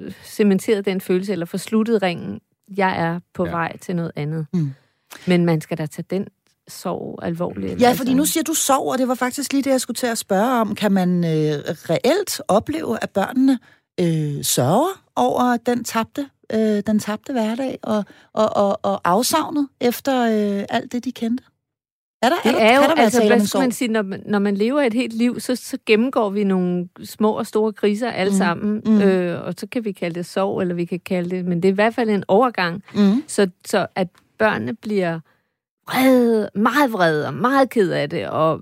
øh, cementeret den følelse, eller få sluttet ringen. Jeg er på ja. vej til noget andet. Mm. Men man skal da tage den sorg alvorligt. Ja, fordi nu siger du sorg, og det var faktisk lige det, jeg skulle til at spørge om. Kan man øh, reelt opleve, at børnene øh, sørger over den tabte øh, den tabte hverdag og, og, og, og afsavnet efter øh, alt det, de kendte? Er der, det er, der, er jo, der altså, hvad skal man sige, når man, når man lever et helt liv, så, så gennemgår vi nogle små og store kriser alle mm. sammen, mm. Øh, og så kan vi kalde det sorg, eller vi kan kalde det, men det er i hvert fald en overgang, mm. så, så at børnene bliver vrede, meget vrede og meget ked af det, og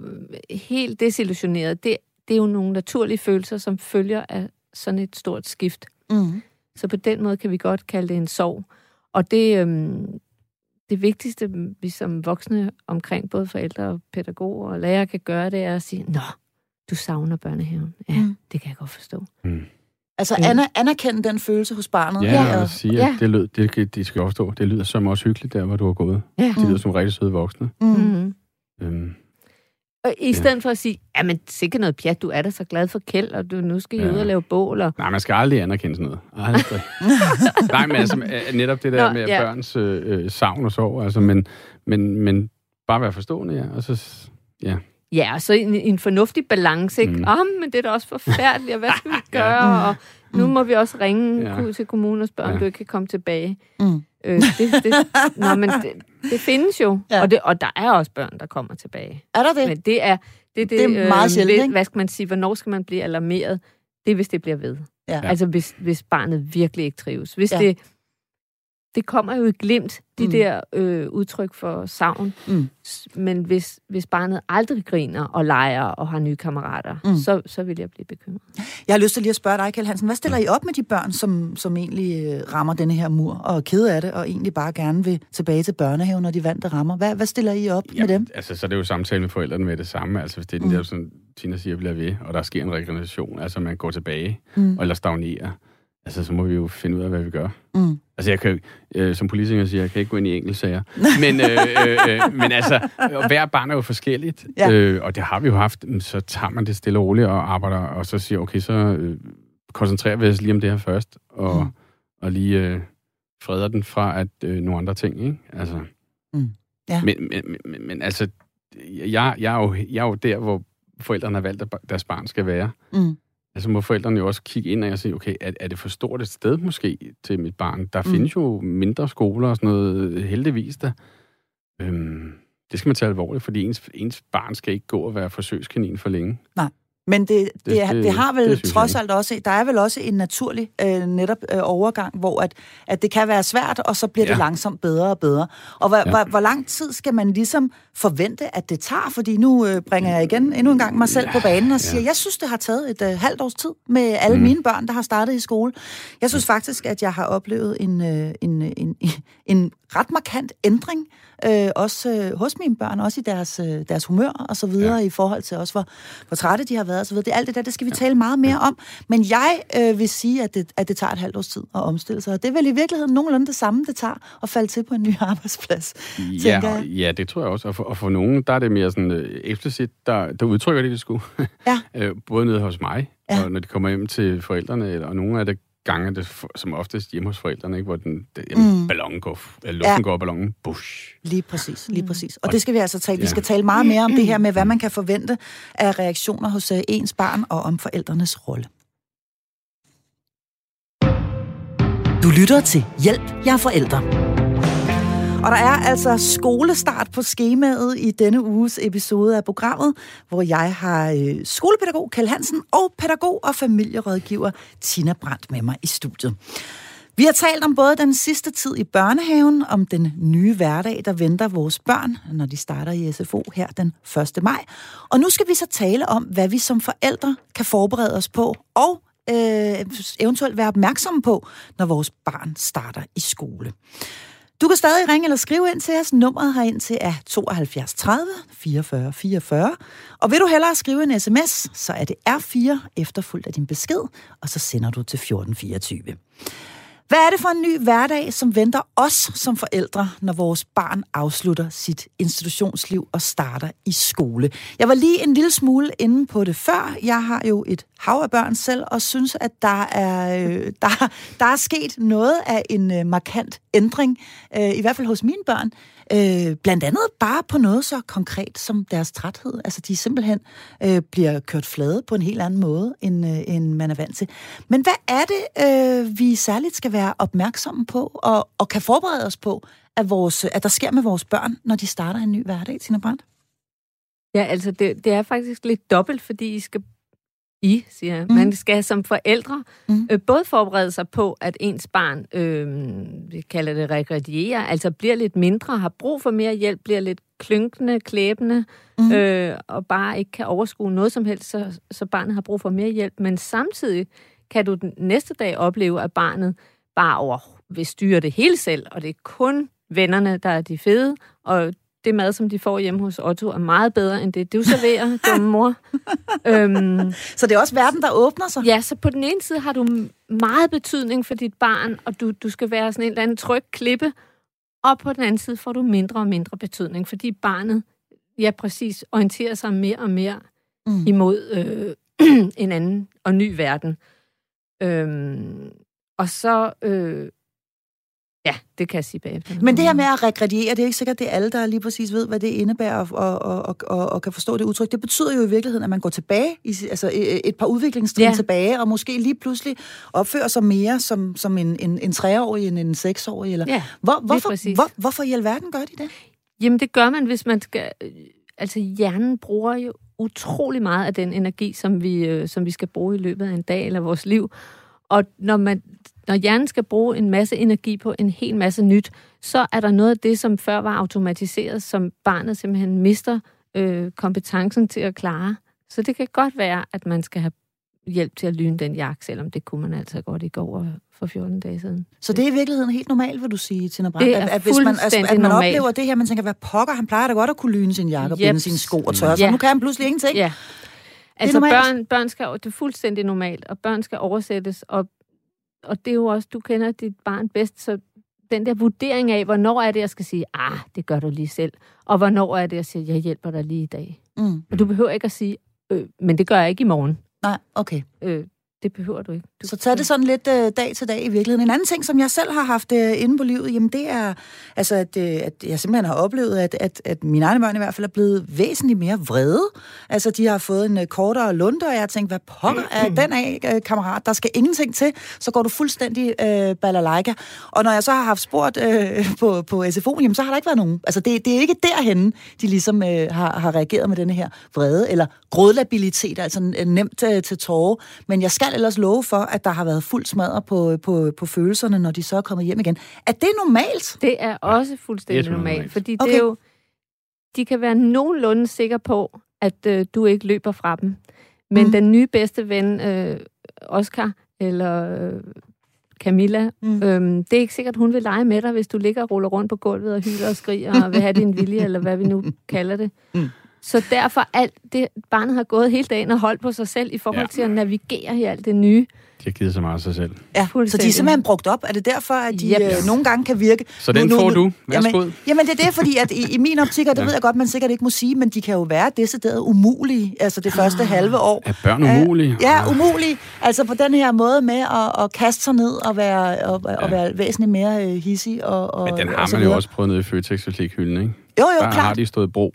helt desillusioneret, det, det er jo nogle naturlige følelser, som følger af sådan et stort skift. Mm. Så på den måde kan vi godt kalde det en sorg. Og det, øhm, det vigtigste, vi som voksne omkring både forældre og pædagoger og lærere kan gøre, det er at sige, Nå, du savner børnehaven. Ja, mm. det kan jeg godt forstå. Mm. Altså mm. anerkende den følelse hos barnet. Ja, ja. og sige, ja. det, lød, det, det skal også forstå. Det lyder som også hyggeligt der, hvor du har gået. Ja. Det lyder mm. som rigtig søde voksne. Mm. Mm. Øhm, og i stedet ja. for at sige, ja, men sikkert noget pjat, du er da så glad for kæld, og du nu skal ja. ud og lave bål. Og... Nej, man skal aldrig anerkende sådan noget. Aldrig. Nej, men altså, netop det der Nå, med ja. børns øh, øh, savn og sorg, altså, men, men, men bare være forstående, ja, og så, ja. Ja, og så en, en fornuftig balance, ikke? Mm. Oh, men det er da også forfærdeligt, og hvad skal vi gøre? ja. Og nu må vi også ringe ja. til kommunen og spørge, om du ikke kan komme tilbage. Mm. Øh, det, det, nå, men det, det findes jo, ja. og, det, og der er også børn, der kommer tilbage. Er der det? Men det er, det, det, det er meget øh, sjældent, ikke? Hvad skal man sige, hvornår skal man blive alarmeret? Det er, hvis det bliver ved. Ja. Altså, hvis, hvis barnet virkelig ikke trives. Hvis ja. det det kommer jo i glimt, de mm. der øh, udtryk for savn. Mm. Men hvis, hvis barnet aldrig griner og leger og har nye kammerater, mm. så, så vil jeg blive bekymret. Jeg har lyst til lige at spørge dig, Kjell Hansen. Hvad stiller I op med de børn, som, som egentlig øh, rammer denne her mur og er kede af det, og egentlig bare gerne vil tilbage til børnehaven, når de vante rammer? Hvad, hvad stiller I op ja, med dem? Altså, så er det jo samtale med forældrene med det samme. Altså, hvis det er den mm. der, som Tina siger, bliver ved, og der sker en regeneration, altså man går tilbage, mm. eller stagnerer, altså, så må vi jo finde ud af, hvad vi gør. Mm. Altså, jeg kan, øh, som politiker siger, jeg kan ikke gå ind i enkeltsager. men, øh, øh, øh, men altså, hver barn er jo forskelligt. Ja. Øh, og det har vi jo haft. Så tager man det stille og roligt og arbejder, og så siger, okay, så øh, koncentrerer vi os lige om det her først, og, mm. og lige øh, freder den fra at øh, nogle andre ting, ikke? Altså, mm. ja. men, men, men, men altså, jeg, jeg, er jo, jeg er jo der, hvor forældrene har valgt, at deres barn skal være. Mm. Altså må forældrene jo også kigge ind og sige, okay, er, er det for stort et sted måske til mit barn? Der mm. findes jo mindre skoler og sådan noget, heldigvis der. Øhm, det skal man tage alvorligt, fordi ens, ens barn skal ikke gå og være forsøgskanin for længe. Nej. Men det, det, det, det, det har vel det trods alt også, der er vel også en naturlig øh, netop øh, overgang, hvor at, at det kan være svært, og så bliver ja. det langsomt bedre og bedre. Og hvor, ja. hvor, hvor lang tid skal man ligesom forvente, at det tager? Fordi nu øh, bringer jeg igen endnu en gang mig selv ja. på banen og siger, ja. jeg synes, det har taget et øh, halvt års tid med alle mm. mine børn, der har startet i skole. Jeg synes faktisk, at jeg har oplevet en, øh, en, en, en, en ret markant ændring øh, også øh, hos mine børn, også i deres, øh, deres humør og så videre, ja. i forhold til også, hvor, hvor trætte de har været og så videre. Det, alt det der, det skal vi tale meget mere om. Men jeg øh, vil sige, at det, at det tager et halvt års tid at omstille sig. Og det er vel i virkeligheden nogenlunde det samme, det tager at falde til på en ny arbejdsplads. Ja, jeg. ja det tror jeg også. Og for, og for nogen, der er det mere sådan øh, eksplicit, der, der udtrykker det, det skulle. Ja. øh, både nede hos mig, ja. og når de kommer hjem til forældrene, og nogle af det gange, det som oftest hjemme hos forældrene, ikke? hvor den, det, jamen, mm. ballonen går, eller luften ja. går, ballonen, bush. Lige præcis, lige mm. præcis. Og det skal vi altså tale. Ja. Vi skal tale meget mere om det her med, hvad man kan forvente af reaktioner hos uh, ens barn, og om forældrenes rolle. Du lytter til Hjælp, jeg er forældre. Og der er altså skolestart på skemaet i denne uges episode af programmet, hvor jeg har øh, skolepædagog Kjell Hansen og pædagog og familierådgiver Tina Brandt med mig i studiet. Vi har talt om både den sidste tid i børnehaven, om den nye hverdag, der venter vores børn, når de starter i SFO her den 1. maj. Og nu skal vi så tale om, hvad vi som forældre kan forberede os på, og øh, eventuelt være opmærksomme på, når vores barn starter i skole. Du kan stadig ringe eller skrive ind til os. Nummeret herind til er 72 30 44 44. Og vil du hellere skrive en sms, så er det R4 efterfulgt af din besked, og så sender du til 1424. Hvad er det for en ny hverdag, som venter os som forældre, når vores barn afslutter sit institutionsliv og starter i skole? Jeg var lige en lille smule inde på det før. Jeg har jo et hav af børn selv, og synes, at der er, øh, der, der er sket noget af en øh, markant ændring, øh, i hvert fald hos mine børn. Øh, blandt andet bare på noget så konkret som deres træthed. Altså de simpelthen øh, bliver kørt flade på en helt anden måde, end, øh, end man er vant til. Men hvad er det, øh, vi særligt skal være opmærksomme på, og, og kan forberede os på, at, vores, at der sker med vores børn, når de starter en ny hverdag, Tina Brandt? Ja, altså det, det er faktisk lidt dobbelt, fordi I skal i, siger jeg. Mm. Man skal som forældre mm. øh, både forberede sig på, at ens barn, øh, vi kalder det regrediere, altså bliver lidt mindre, har brug for mere hjælp, bliver lidt klynkende, klæbende, mm. øh, og bare ikke kan overskue noget som helst, så, så barnet har brug for mere hjælp. Men samtidig kan du den næste dag opleve, at barnet bare over vil styre det hele selv, og det er kun vennerne, der er de fede, og det mad, som de får hjemme hos Otto, er meget bedre end det, du serverer, dumme mor. øhm, så det er også verden, der åbner sig? Ja, så på den ene side har du meget betydning for dit barn, og du, du skal være sådan en eller anden tryg klippe, og på den anden side får du mindre og mindre betydning, fordi barnet, ja præcis, orienterer sig mere og mere mm. imod øh, en anden og ny verden. Øhm, og så øh, Ja, det kan jeg sige bagefter. Men det her med at regrediere, det er ikke sikkert, det er alle, der lige præcis ved, hvad det indebærer og, og, og, og, og kan forstå det udtryk. Det betyder jo i virkeligheden, at man går tilbage, i, altså et par udviklingstrin ja. tilbage, og måske lige pludselig opfører sig mere som, som en, en, en treårig end en seksårig. Eller... Ja, hvor, hvorfor, hvor, hvorfor i alverden gør de det? Jamen, det gør man, hvis man skal... Altså, hjernen bruger jo utrolig meget af den energi, som vi, øh, som vi skal bruge i løbet af en dag eller vores liv. Og når, man, når hjernen skal bruge en masse energi på en hel masse nyt, så er der noget af det, som før var automatiseret, som barnet simpelthen mister øh, kompetencen til at klare. Så det kan godt være, at man skal have hjælp til at lyne den jakke, selvom det kunne man altså godt i går for 14 dage siden. Så det er i virkeligheden helt normalt, vil du sige, Tina Brandt? Det er at, at, hvis man, altså, at man oplever det her, man tænker, hvad pokker, han plejer da godt at kunne lyne sin jakke og binde sine sko og tørre, så nu kan han pludselig ingenting. Ja. Altså børn, børn skal, det er fuldstændig normalt, og børn skal oversættes, og, og det er jo også, du kender dit barn bedst, så den der vurdering af, hvornår er det, jeg skal sige, ah, det gør du lige selv, og hvornår er det, jeg siger, jeg hjælper dig lige i dag. Mm. Og du behøver ikke at sige, øh, men det gør jeg ikke i morgen. Nej, okay. Øh, det behøver du ikke. Du så tag det sådan lidt øh, dag til dag i virkeligheden. En anden ting, som jeg selv har haft øh, inde på livet, jamen det er, altså, at, øh, at jeg simpelthen har oplevet, at, at, at mine egne børn i hvert fald er blevet væsentligt mere vrede. Altså, de har fået en øh, kortere lunde, og jeg har tænkt, hvad pokker er den af, øh, kammerat? Der skal ingenting til, så går du fuldstændig øh, balalaika. Og når jeg så har haft spurgt øh, på, på SFO, jamen, så har der ikke været nogen. Altså, det, det er ikke derhenne, de ligesom øh, har, har reageret med denne her vrede, eller grådlabilitet, altså øh, nemt øh, til tårer. Men jeg skal ellers love for, at der har været fuld smadre på, på, på følelserne, når de så er kommet hjem igen. Er det normalt? Det er også fuldstændig det er normalt, normalt, fordi okay. det er jo, de kan være nogenlunde sikre på, at øh, du ikke løber fra dem. Men mm. den nye bedste ven, øh, Oscar, eller øh, Camilla, mm. øhm, det er ikke sikkert, hun vil lege med dig, hvis du ligger og ruller rundt på gulvet og hylder og skriger og vil have din vilje, eller hvad vi nu kalder det. Mm. Så derfor alt det, barnet har gået hele dagen og holdt på sig selv i forhold ja. til at navigere i alt det nye. De har givet så meget af sig selv. Ja, så de er simpelthen brugt op. Er det derfor, at de yep. øh, nogle gange kan virke... Så den nu, får nu, du. Værsgo. Jamen, jamen, det er det, fordi at i, i min optik, og det ja. ved jeg godt, man sikkert ikke må sige, men de kan jo være decideret umulige, altså det første ah, halve år. Er børn umulige? Ja, umulige. Altså på den her måde med at, at kaste sig ned og være, og, ja. og være væsentligt mere uh, hissig. Og, og, men den har man jo også prøvet ned i Føtex og hylden, ikke? Jo, jo, Der klart. har de stået bro.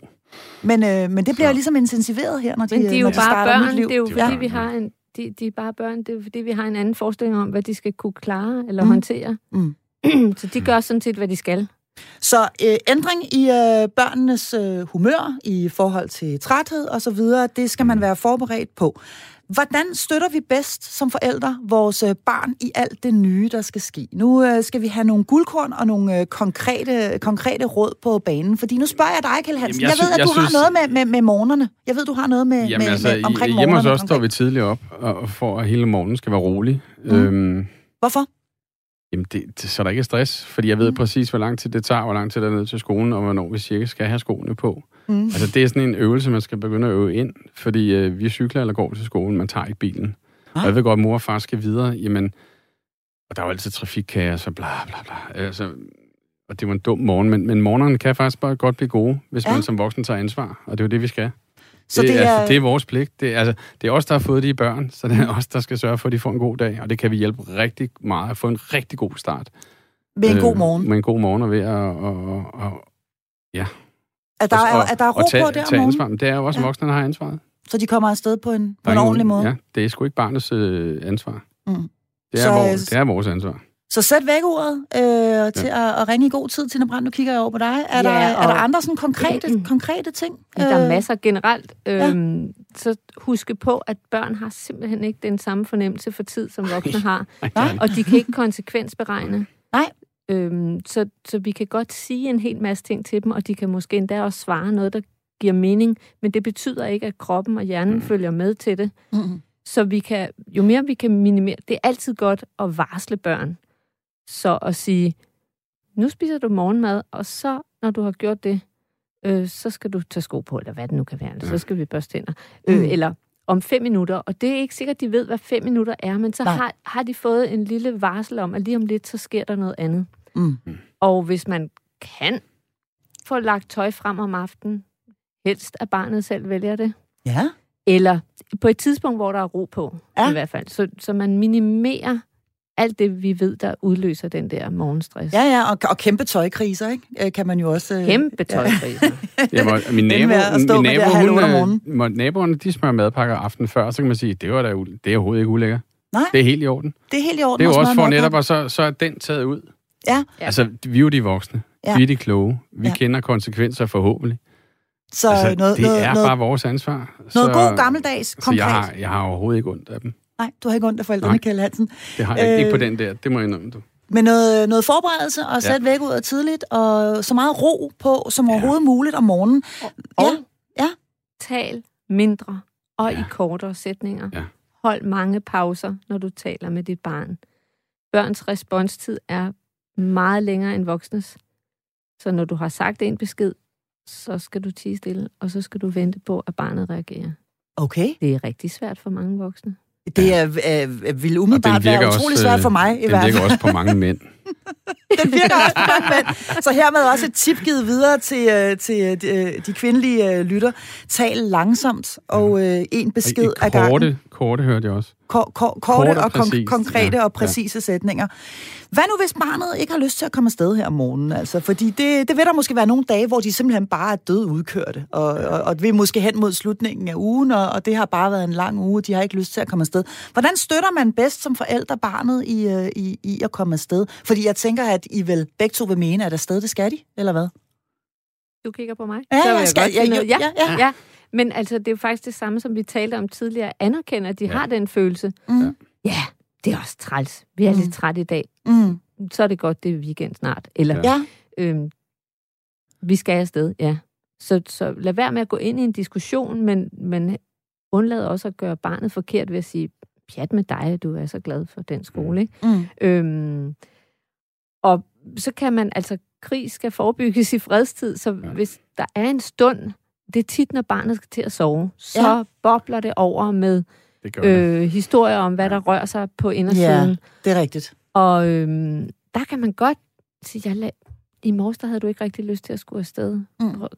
Men, øh, men det bliver så. ligesom intensiveret her, når de, men de er jo når de bare børn, liv. det er jo fordi, ja. vi har en, de, de er bare børn, det er fordi, vi har en anden forestilling om, hvad de skal kunne klare eller mm. håndtere. Mm. så de gør sådan set, hvad de skal. Så øh, ændring i øh, børnenes øh, humør i forhold til træthed og så videre, det skal man være forberedt på. Hvordan støtter vi bedst som forældre vores øh, barn i alt det nye, der skal ske? Nu øh, skal vi have nogle guldkorn og nogle øh, konkrete, konkrete råd på banen. Fordi nu spørger jeg dig, Kjell Hansen. Jamen, jeg, jeg ved, at jeg du synes... har noget med, med, med morgenerne. Jeg ved, du har noget med, Jamen, med, altså, med omkring hjemme hos os står vi tidligt op, og for at hele morgenen skal være rolig. Mm. Øhm, Hvorfor? Jamen, det, det, så der ikke er stress, fordi jeg ved mm. præcis, hvor lang tid det tager, hvor lang tid der er ned til skolen, og hvornår vi cirka skal have skoene på. Mm. Altså, det er sådan en øvelse, man skal begynde at øve ind, fordi øh, vi cykler eller går til skolen, man tager ikke bilen. Ah. Og jeg ved godt, at mor og far skal videre, jamen, og der er jo altid trafikkaos og bla bla bla. Altså, og det var en dum morgen, men, men morgenerne kan faktisk bare godt blive gode, hvis ja. man som voksen tager ansvar, og det er jo det, vi skal. Så det, det, er... Altså, det er vores pligt. Det er, altså, det er os, der har fået de børn, så det er os, der skal sørge for, at de får en god dag, og det kan vi hjælpe rigtig meget at få en rigtig god start. Med en øh, god morgen. Med en god morgen og ved at, og, og, og, ja, at der, er, at der er ro tage, på der om ansvar. Det er jo også ja. voksne, der har ansvaret. Så de kommer afsted på en, på en ordentlig måde? Ja, det er sgu ikke barnets øh, ansvar. Mm. Det, er så, vores, det er vores ansvar. Så sæt væk ordet øh, til ja. at, at ringe i god tid, Tina Brandt. Nu kigger jeg over på dig. Er, ja, der, er der andre sådan konkrete, mm. konkrete ting? Der er øh, masser generelt. Øhm, ja. Så husk på, at børn har simpelthen ikke den samme fornemmelse for tid, som voksne har. Nej. Og de kan ikke konsekvensberegne. Nej. Øhm, så, så vi kan godt sige en hel masse ting til dem, og de kan måske endda også svare noget, der giver mening, men det betyder ikke, at kroppen og hjernen mm. følger med til det. Mm. Så vi kan, jo mere vi kan minimere, det er altid godt at varsle børn. Så at sige, nu spiser du morgenmad, og så, når du har gjort det, øh, så skal du tage sko på, eller hvad det nu kan være, eller så skal vi børste tænder. Øh, mm. Eller om fem minutter, og det er ikke sikkert, de ved, hvad fem minutter er, men så har, har de fået en lille varsel om, at lige om lidt, så sker der noget andet. Mm. Og hvis man kan få lagt tøj frem om aftenen, helst at barnet selv vælger det. Ja. Eller på et tidspunkt, hvor der er ro på, ja. i hvert fald. Så, så man minimerer alt det, vi ved, der udløser den der morgenstress. Ja, ja, og, og kæmpe tøjkriser, ikke? Øh, Kan man jo også... øh, Kæmpe tøjkriser. Ja, hvor, min nabo, min nabo hun, øh, må- naboerne, de smører madpakker aften før, så kan man sige, det var da, u- det er overhovedet ikke ulækkert. Nej. Det er helt i orden. Det er helt i orden. Det er jo også for netop, og så, så er den taget ud. Ja. Altså, vi er jo de voksne. Ja. Vi er de kloge. Vi Ja. kender konsekvenser forhåbentlig. så altså, noget, det noget, er noget, bare vores ansvar. noget så, god gammeldags, Så konkret. jeg har, jeg har overhovedet ikke ondt af dem. Nej, du har ikke ondt af forældrene. Kjell Hansen. Det har jeg øh... ikke på Øh, den der. Det må jeg indrømme, du. Men noget, noget forberedelse og sæt Ja. væk ud af tidligt, og så meget ro på som overhovedet muligt om morgenen. Og Ja, ja. tal mindre og Ja. i kortere sætninger. Ja. Hold mange pauser, når du taler med dit barn. Børns responstid er meget længere end voksnes. Så når du har sagt en besked, så skal du tige stille, og så skal du vente på, at barnet reagerer. Okay. Det er rigtig svært for mange voksne. Det er, øh, vil Og umiddelbart være utrolig svært for mig, i den hvert virker fald. også på mange mænd. Den virker også på mange mænd. Så hermed også et tip givet videre til, øh, til øh, de, de kvindelige øh, lytter. Tal langsomt, og øh, en besked ad gangen. korte, korte hørte jeg også. Ko- ko- korte Kort og og kon- konkrete ja. og præcise sætninger. Hvad nu, hvis barnet ikke har lyst til at komme afsted her om morgenen? Altså, fordi det, det vil der måske være nogle dage, hvor de simpelthen bare er død udkørte, og, og, og vi er måske hen mod slutningen af ugen, og, og det har bare været en lang uge, de har ikke lyst til at komme afsted. Hvordan støtter man bedst som forældre barnet i, øh, i, i at komme afsted? Fordi jeg tænker, at I vel begge to vil mene, at afsted det skal de, eller hvad? Du kigger på mig? Ja, Så vil jeg jeg skal- godt ja, noget. ja, ja, ja. ja. Men altså, det er jo faktisk det samme, som vi talte om tidligere. Anerkende, at de Ja. har den følelse. Mm. Ja, det er også træls. Vi er Mm. lidt trætte i dag. Mm. Så er det godt, det er weekend snart. Eller, Ja. Øhm, vi skal afsted, ja. Så, så lad være med at gå ind i en diskussion, men, men undlad også at gøre barnet forkert ved at sige, pjat med dig, du er så glad for den skole. Ikke? mm. Øhm, og så kan man, altså, krig skal forebygges i fredstid, så ja. hvis der er en stund, det er tit, når barnet skal til at sove, så Ja. bobler det over med Det øh, historier om, hvad der rører sig på indersiden. ja, det er rigtigt. Og øhm, der kan man godt sige, jeg la- i morges der havde du ikke rigtig lyst til at skulle afsted. Mm. Prøv-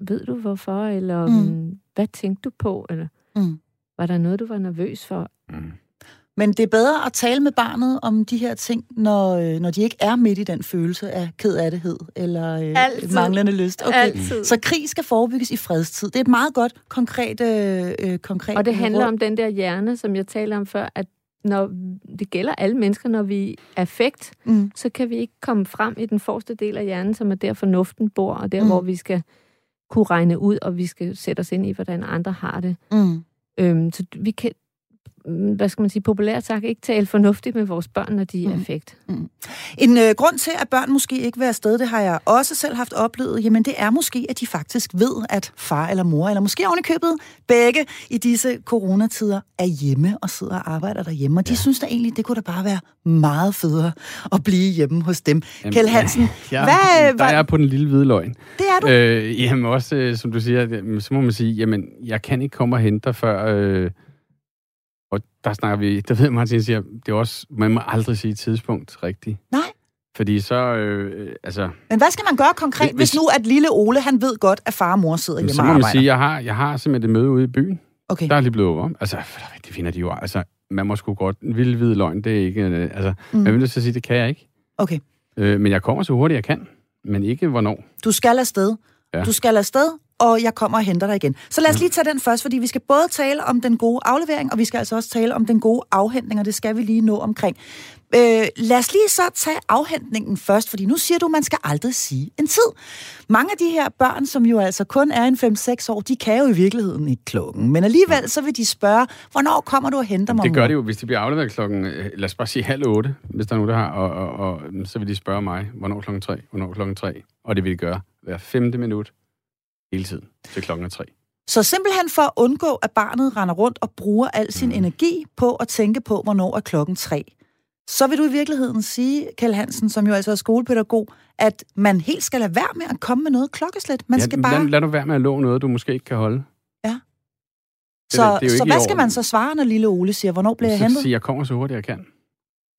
Ved du hvorfor? Eller Mm. mm. hvad tænkte du på? Eller Mm. var der noget, du var nervøs for? Mm. Men det er bedre at tale med barnet om de her ting, når, øh, når de ikke er midt i den følelse af kedattighed eller øh, manglende lyst. Okay. Altid. Så krig skal forebygges i fredstid. Det er et meget godt, konkret, øh, øh, konkret Og det handler råd. om den der hjerne, som jeg talte om før, at når det gælder alle mennesker, når vi er affekt, Mm. så kan vi ikke komme frem i den forreste del af hjernen, som er der fornuften bor, og der, Mm. hvor vi skal kunne regne ud, og vi skal sætte os ind i, hvordan andre har det. Mm. Øhm, så vi kan, hvad skal man sige, populært sagt, ikke tale fornuftigt med vores børn, når de er Mm. affekt. En øh, grund til, at børn måske ikke vil afsted, det har jeg også selv haft oplevet, jamen det er måske, at de faktisk ved, at far eller mor, eller måske oven i købet begge i disse coronatider, er hjemme og sidder og arbejder derhjemme. Og de ja. synes da egentlig, det kunne da bare være meget federe at blive hjemme hos dem. Jamen, Kjell Hansen, Ja, hvad, der hvad- er jeg på den lille hvide løgn. det er du. Øh, jamen også, øh, som du siger, så må man sige, jamen, jeg kan ikke komme og hente dig før... Øh, og der snakker vi... Der ved Martin siger, det er også... Man må aldrig sige tidspunkt rigtigt. Nej. Fordi så... Øh, altså, Men hvad skal man gøre konkret, hvis, Hvis- nu at lille Ole, han ved godt, at far og mor sidder hjemme så og må man arbejder? sige, jeg har, jeg har simpelthen et møde ude i byen. okay. Der er lige blevet over. Altså, det finder de jo... Altså, man må sgu godt... En vild hvid løgn, det er ikke... Altså, Mm. jeg vil at sige, det kan jeg ikke. okay. Øh, men jeg kommer så hurtigt, jeg kan. Men ikke hvornår. Du skal afsted. Ja. Du skal afsted, og jeg kommer og henter dig igen. Så lad os lige tage den først, fordi vi skal både tale om den gode aflevering, og vi skal altså også tale om den gode afhentning, og det skal vi lige nå omkring. Øh, lad os lige så tage afhentningen først, fordi nu siger du, at man skal aldrig sige en tid. Mange af de her børn, som jo altså kun er en 5-6 år, de kan jo i virkeligheden ikke klokken. Men alligevel så vil de spørge, hvornår kommer du og henter mig? Det gør mor?" det jo, hvis de bliver afleveret klokken, øh, lad os bare sige halv otte, hvis der er nogen, der har, og, og, og så vil de spørge mig, hvornår klokken tre, hvornår klokken tre, og det vil de gøre hver femte minut, hele tiden, til klokken er tre. Så simpelthen for at undgå, at barnet render rundt og bruger al sin Mm. energi på at tænke på, hvornår er klokken tre, så vil du i virkeligheden sige, Kjell Hansen, som jo altså er skolepædagog, at man helt skal lade være med at komme med noget klokkeslæt. Man skal bare... lad, lad nu være med at love noget, du måske ikke kan holde. så det så ikke i hvad skal man så svare, når lille Ole siger, hvornår bliver jeg så hentet? sige, jeg kommer så hurtigt, jeg kan.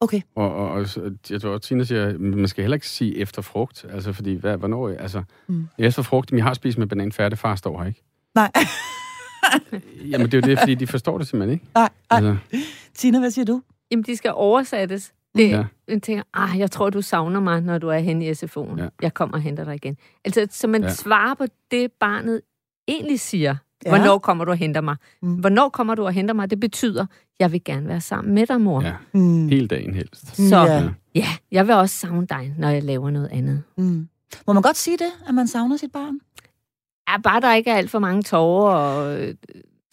Okay. Og, og, og jeg tror, Tina siger, man skal heller ikke sige efter frugt, altså fordi, hvad, hvornår, altså, Mm. mm. efter frugt, men jeg har spist med banan færdig, far står her ikke. Nej, Jamen, det er jo det, fordi de forstår det simpelthen ikke. nej, nej. Altså, Tina, hvad siger du? Jamen, de skal oversættes Det, ja. Man tænker, ah, jeg tror, du savner mig, når du er henne i SFO'en. Ja. Jeg kommer og henter dig igen. Altså, så man ja. svarer på det, barnet egentlig siger. Ja. Hvornår kommer du og henter mig? Mm. Hvornår kommer du og henter mig? Det betyder, jeg vil gerne være sammen med dig, mor. Ja, mm. hele dagen helst. Så ja. ja, jeg vil også savne dig, når jeg laver noget andet. Mm. Må man godt sige det, at man savner sit barn? Ja, bare der ikke er alt for mange tårer og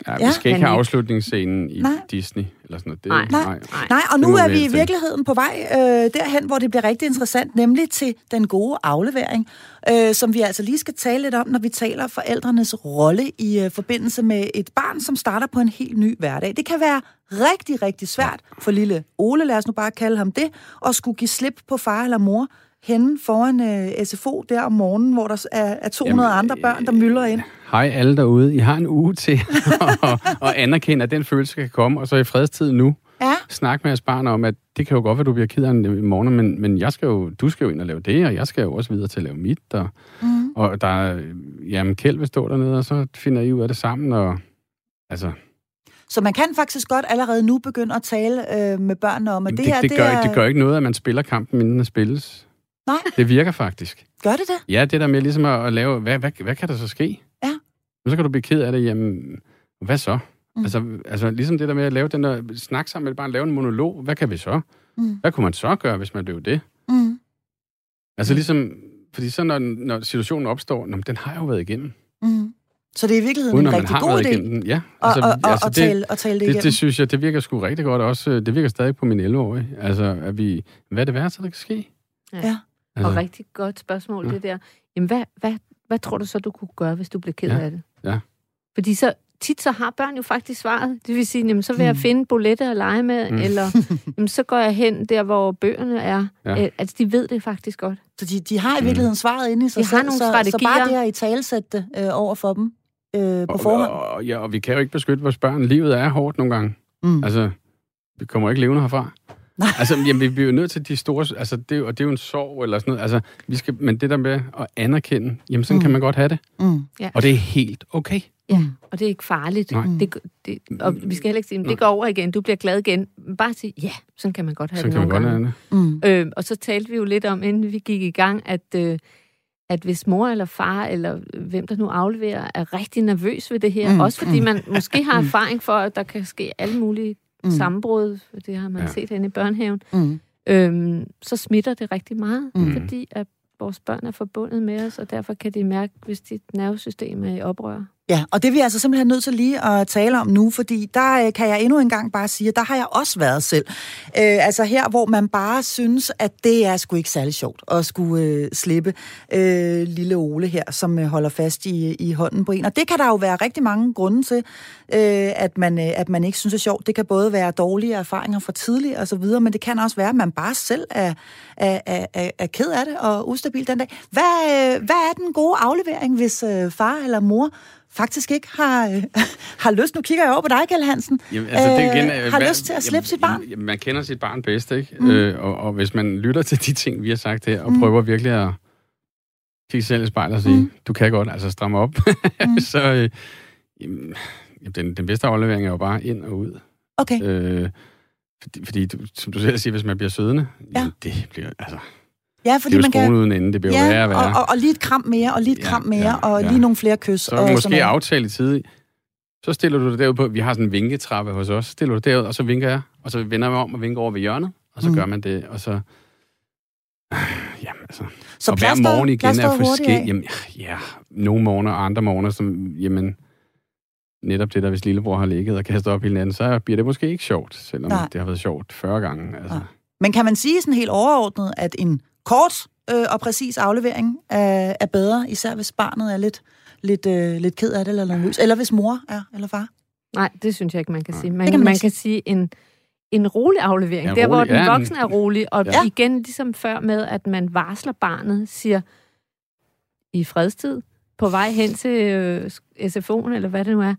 Ja, vi skal ikke have afslutningsscenen i nej. Disney eller sådan noget. Det, nej. Nej. nej. nej, og nu er vi i virkeligheden på vej øh, derhen, hvor det bliver rigtig interessant, nemlig til den gode aflevering, øh, som vi altså lige skal tale lidt om, når vi taler forældrenes rolle i øh, forbindelse med et barn, som starter på en helt ny hverdag. Det kan være rigtig, rigtig svært for lille Ole, lad os nu bare kalde ham det, at skulle give slip på far eller mor, henne foran øh, SFO der om morgenen, hvor der er, er 200 Jamen, andre børn, der mylder ind. Hej alle derude. I har en uge til at, at anerkende, at den følelse kan komme, og så i fredstid nu. Ja. Snak med jeres barn om, at det kan jo godt være, at du bliver ked af i morgen, men, men jeg skal jo, du skal jo ind og lave det, og jeg skal jo også videre til at lave mit. Og, mm. og der er, jamen, Kjeld vil stå dernede, og så finder I ud af det sammen, og altså... Så man kan faktisk godt allerede nu begynde at tale øh, med børnene om, at det, det her... Det, det, gør, er... det gør ikke noget, at man spiller kampen, inden den spilles. Nej. Det virker faktisk. Gør det det? Ja, det der med ligesom at, at lave, hvad, hvad, hvad kan der så ske? Ja. så kan du blive ked af det, jamen, hvad så? Mm. Altså, altså, ligesom det der med at lave den der, snak sammen med barn, lave en monolog, hvad kan vi så? Mm. Hvad kunne man så gøre, hvis man blev det? Mm. Altså ligesom, fordi så når, når situationen opstår, nå, den har jeg jo været igennem. Mm. Så det er i virkeligheden Uden, en rigtig god idé igennem, ja. Altså, og, og, altså, og, det, tale, og tale det, det igennem. Det synes jeg, det virker sgu rigtig godt også. Det virker stadig på min 11-årige. Altså, at vi, hvad er det værste, der kan ske? Ja. ja. Altså. Og rigtig godt spørgsmål, ja. det der. Jamen, hvad, hvad, hvad tror du så, du kunne gøre, hvis du blev ked ja. af det? Ja. Fordi så tit så har børn jo faktisk svaret. Det vil sige, jamen, så vil jeg mm. finde bolette at lege med, mm. eller jamen, så går jeg hen der, hvor bøgerne er. Ja. Altså, de ved det faktisk godt. Så de, de har i virkeligheden mm. svaret inde i sig de selv, har nogle så, strategier. så bare det her i talsætte det øh, over for dem øh, på og, forhånd. Og, og, ja, og vi kan jo ikke beskytte vores børn. Livet er hårdt nogle gange. Mm. Altså, vi kommer ikke levende herfra. Nej. Altså, jamen, vi bliver jo nødt til de store... Altså, det, og det er jo en sorg eller sådan noget. Altså, vi skal, men det der med at anerkende, jamen, sådan mm. kan man godt have det. Mm. Ja. Og det er helt okay. Ja, og det er ikke farligt. Nej. Det, det, og vi skal heller ikke sige, det går over igen, du bliver glad igen. Bare sige, ja, sådan kan man godt have sådan det nogle kan man gange. Godt have det. Mm. Øh, og så talte vi jo lidt om, inden vi gik i gang, at... Øh, at hvis mor eller far, eller hvem der nu afleverer, er rigtig nervøs ved det her, mm. også fordi man måske har erfaring for, at der kan ske alle mulige mm. sammenbrud, det har man ja. set herinde i børnehaven, mm. øhm, så smitter det rigtig meget, mm. fordi at vores børn er forbundet med os, og derfor kan de mærke, hvis dit nervesystem er i oprør. Ja, og det er vi altså simpelthen nødt til lige at tale om nu, fordi der øh, kan jeg endnu en gang bare sige, at der har jeg også været selv. Øh, altså her, hvor man bare synes, at det er sgu ikke særlig sjovt at skulle øh, slippe øh, lille Ole her, som øh, holder fast i, i hånden på en. Og det kan der jo være rigtig mange grunde til, øh, at, man, øh, at man ikke synes er sjovt. Det kan både være dårlige erfaringer fra tidligere og så videre, men det kan også være, at man bare selv er, er, er, er ked af det og ustabil den dag. Hvad, øh, hvad er den gode aflevering, hvis øh, far eller mor faktisk ikke har, øh, har lyst. Nu kigger jeg over på dig, Kjell Hansen. Jamen, altså, det igen, øh, har hvad, lyst til at slippe jamen, sit barn. Jamen, man kender sit barn bedst, ikke? Mm. Øh, og, og hvis man lytter til de ting, vi har sagt her, og mm. prøver virkelig at kigge selv i spejlet og sige, mm. du kan godt, altså stramme op, mm. så øh, jamen, den, den bedste aflevering er jo bare ind og ud. Okay. Øh, fordi, fordi du, som du selv siger, hvis man bliver sødende, ja. jamen, det bliver, altså... Ja, fordi det er man kan... uden ende, det bliver ja, værre og værre. Og, og, og lige et kram mere, og lige et ja, kram mere, ja, og ja. lige nogle flere kys. Så og måske aftale i tid. Så stiller du dig derud på, vi har sådan en vinketrappe hos os, stiller du derud, og så vinker jeg, og så vender jeg om og vinker over ved hjørnet, og så mm. gør man det, og så... Jamen, altså... Så og hver morgen igen er forskelligt. Jamen, ja, nogle morgener og andre morgener, som, jamen, netop det der, hvis lillebror har ligget og kastet op hele natten, så bliver det måske ikke sjovt, selvom Nej. det har været sjovt 40 gange. Altså. Men kan man sige sådan helt overordnet, at en kort øh, og præcis aflevering er, er bedre, især hvis barnet er lidt, lidt, øh, lidt ked af det eller nervøs, eller hvis mor er, eller far? Nej, det synes jeg ikke, man kan sige. Man, kan man, man kan sige en, en rolig aflevering, ja, der rolig, hvor den ja, voksne er rolig, og ja. igen ligesom før med, at man varsler barnet, siger i fredstid, på vej hen til øh, SFO'en, eller hvad det nu er,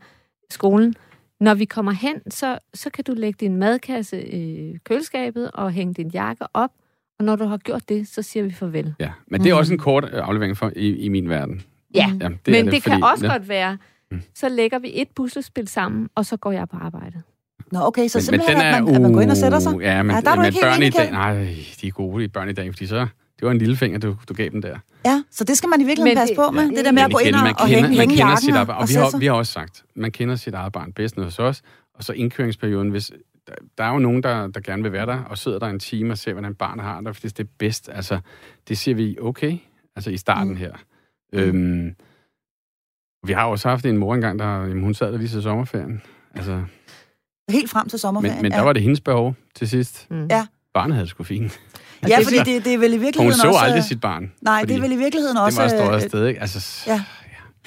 skolen, når vi kommer hen, så, så kan du lægge din madkasse i køleskabet og hænge din jakke op, og når du har gjort det, så siger vi farvel. Ja, men det er mm. også en kort øh, aflevering for, i, i min verden. Ja, ja det men det, det fordi, kan også ja. godt være, mm. så lægger vi et puslespil sammen, og så går jeg på arbejde. Nå, okay, så men, simpelthen, men den er, at, man, uh, at man går ind og sætter sig? Ja, men, ja, der er du men ikke børn i dag, nej, de er gode i børn i dag, fordi så, det var en lille finger, du, du gav dem der. Ja, så det skal man i virkeligheden passe på med, ja, det der med at gå ind og, og hænge, man hænge jakken sit og, og, vi har, vi har også sagt, man kender sit eget barn bedst hos os, og så indkøringsperioden, hvis, der, der er jo nogen, der, der gerne vil være der, og sidder der en time og ser, hvordan barnet har det, fordi det er bedst. Altså, det siger vi, okay, altså i starten mm. her. Mm. Øhm, vi har også haft en mor engang, der jamen, hun sad der lige til sommerferien. Altså, Helt frem til sommerferien, Men, men der ja. var det hendes behov til sidst. Mm. Ja. Barnet havde sgu fint. Ja, fordi det, det er vel i virkeligheden også... Hun så aldrig sit barn. Nej, det er vel i virkeligheden også... Det var stået afsted, ikke? Altså, ja.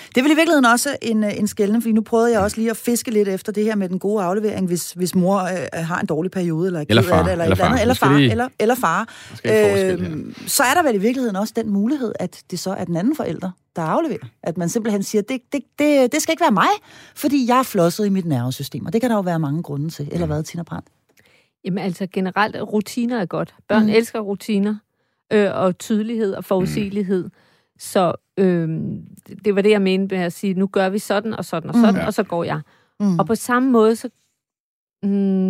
Det er vel i virkeligheden også en, øh, en skældning, fordi nu prøvede jeg også lige at fiske lidt efter det her med den gode aflevering, hvis, hvis mor øh, har en dårlig periode, eller, eller far, det, eller, eller, far. eller far, lige... eller, eller far. Øh, så er der vel i virkeligheden også den mulighed, at det så er den anden forælder, der afleverer. At man simpelthen siger, det, det, det, det skal ikke være mig, fordi jeg er flosset i mit nervesystem, og det kan der jo være mange grunde til. Eller hvad, Tina Brandt? Jamen altså generelt, rutiner er godt. Børn mm. elsker rutiner, øh, og tydelighed og forudsigelighed. Mm. Så øh, det var det, jeg mente med at sige, nu gør vi sådan og sådan og sådan, mm. og så går jeg. Mm. Og på samme måde, så mm,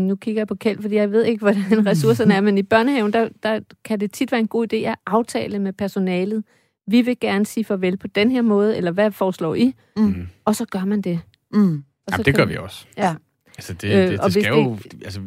nu kigger jeg på Kjeld, fordi jeg ved ikke, hvordan ressourcerne er, men i børnehaven, der, der kan det tit være en god idé at aftale med personalet. Vi vil gerne sige farvel på den her måde, eller hvad foreslår I? Mm. Og så gør man det. Mm. Og så Jamen, det gør vi også. Ja. Altså, det, det, det, det skal det... jo... Altså,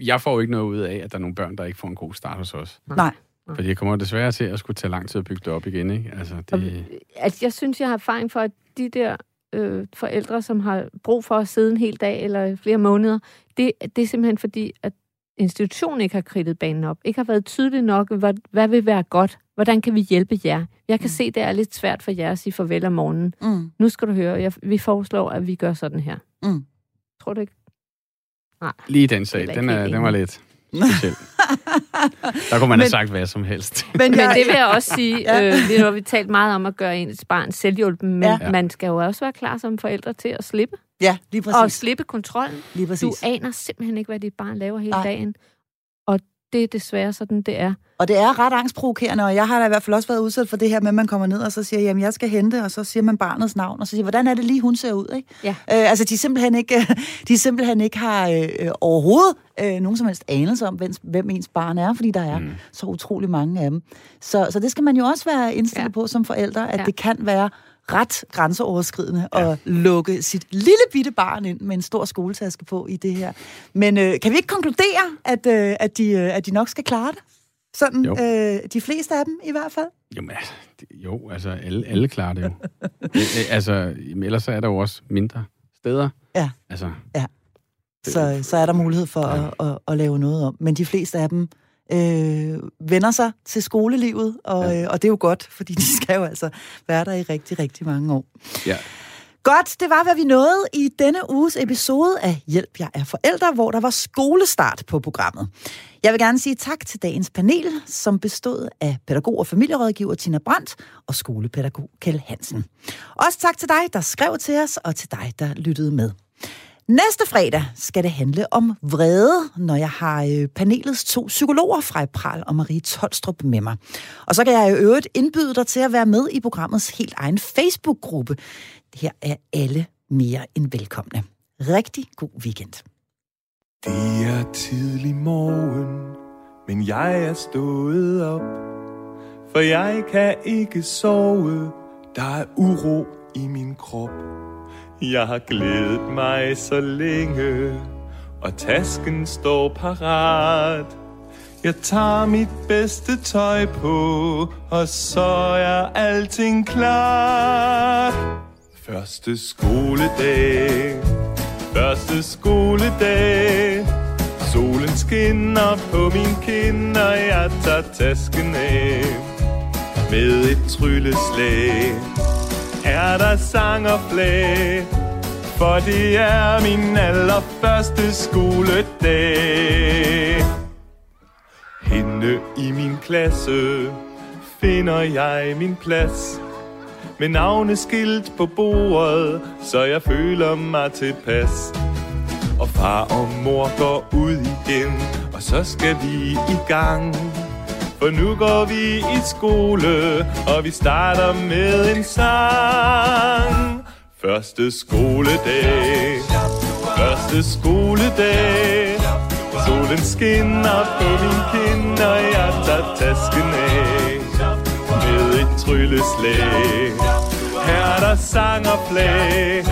jeg får jo ikke noget ud af, at der er nogle børn, der ikke får en god start hos os. Nej. Fordi jeg kommer desværre til at skulle tage lang tid at bygge det op igen, ikke? Altså, det... altså, jeg synes, jeg har erfaring for, at de der øh, forældre, som har brug for at sidde en hel dag eller flere måneder, det, det er simpelthen fordi, at institutionen ikke har kridtet banen op, ikke har været tydelig nok, hvad, hvad vil være godt, hvordan kan vi hjælpe jer. Jeg kan mm. se, det er lidt svært for jer at sige farvel om morgenen. Mm. Nu skal du høre, jeg, vi foreslår, at vi gør sådan her. Mm. Tror du ikke? Nej. Lige den sag, den, er, den var lidt speciel. Der kunne man men, have sagt hvad som helst. Men, jeg, men det vil jeg også sige, ja. øh, vi har vi talt meget om at gøre ens barn selvhjulpen, men ja. man skal jo også være klar som forældre til at slippe. Ja, lige præcis. Og slippe kontrollen. Lige præcis. Du aner simpelthen ikke, hvad dit barn laver hele Ej. dagen. Og det er desværre sådan, det er. Og det er ret angstprovokerende, og jeg har da i hvert fald også været udsat for det her med, at man kommer ned og så siger, jamen jeg skal hente, og så siger man barnets navn, og så siger, hvordan er det lige, hun ser ud? Ikke? Ja. Øh, altså de simpelthen ikke, de simpelthen ikke har øh, overhovedet øh, nogen som helst anelse om, hvem, hvem ens barn er, fordi der er mm. så utrolig mange af dem. Så, så det skal man jo også være indstillet ja. på som forældre, at ja. det kan være ret grænseoverskridende ja. at lukke sit lille bitte barn ind med en stor skoletaske på i det her. Men øh, kan vi ikke konkludere, at, øh, at, de, øh, at de nok skal klare det? Sådan, jo. øh, de fleste af dem i hvert fald? Jamen, jo, altså alle, alle klarer det jo. altså, ellers er der jo også mindre steder. Ja. Altså, ja. Så, så er der mulighed for ja. at, at, at lave noget om. Men de fleste af dem øh, vender sig til skolelivet, og, ja. øh, og det er jo godt, fordi de skal jo altså være der i rigtig, rigtig mange år. Ja. Godt, det var, hvad vi nåede i denne uges episode af Hjælp, jeg er forældre, hvor der var skolestart på programmet. Jeg vil gerne sige tak til dagens panel, som bestod af pædagog og familierådgiver Tina Brandt og skolepædagog Kjell Hansen. Også tak til dig, der skrev til os, og til dig, der lyttede med. Næste fredag skal det handle om vrede, når jeg har øh, panelets to psykologer, fra Pral og Marie Tolstrup, med mig. Og så kan jeg i øvrigt indbyde dig til at være med i programmets helt egen Facebook-gruppe. Her er alle mere end velkomne. Rigtig god weekend. Det er tidlig morgen, men jeg er stået op. For jeg kan ikke sove, der er uro i min krop. Jeg har glædet mig så længe, og tasken står parat. Jeg tager mit bedste tøj på, og så er alting klar. Første skoledag, første skoledag. Solen skinner på min kind, og jeg tager tasken af med et trylleslag er der sang og flag, for det er min allerførste skoledag. Hende i min klasse finder jeg min plads med navneskilt på bordet, så jeg føler mig tilpas. Og far og mor går ud igen, og så skal vi i gang. For nu går vi i skole, og vi starter med en sang. Første skoledag. Første skoledag Solen skinner på min kind Og jeg tager tasken af med et trylleslag Her er der sang og flag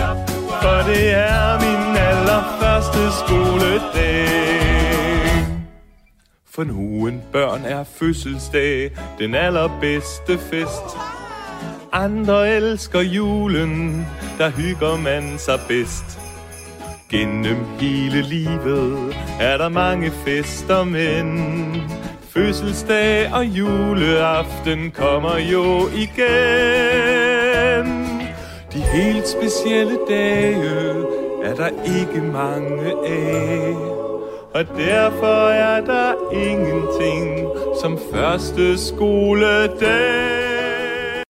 For det er min allerførste skoledag. For nu en børn er fødselsdag Den allerbedste fest. Andre elsker julen, der hygger man sig bedst. Gennem hele livet er der mange fester, men fødselsdag og juleaften kommer jo igen. De helt specielle dage er der ikke mange af. Og derfor er der ingenting som første skoledag.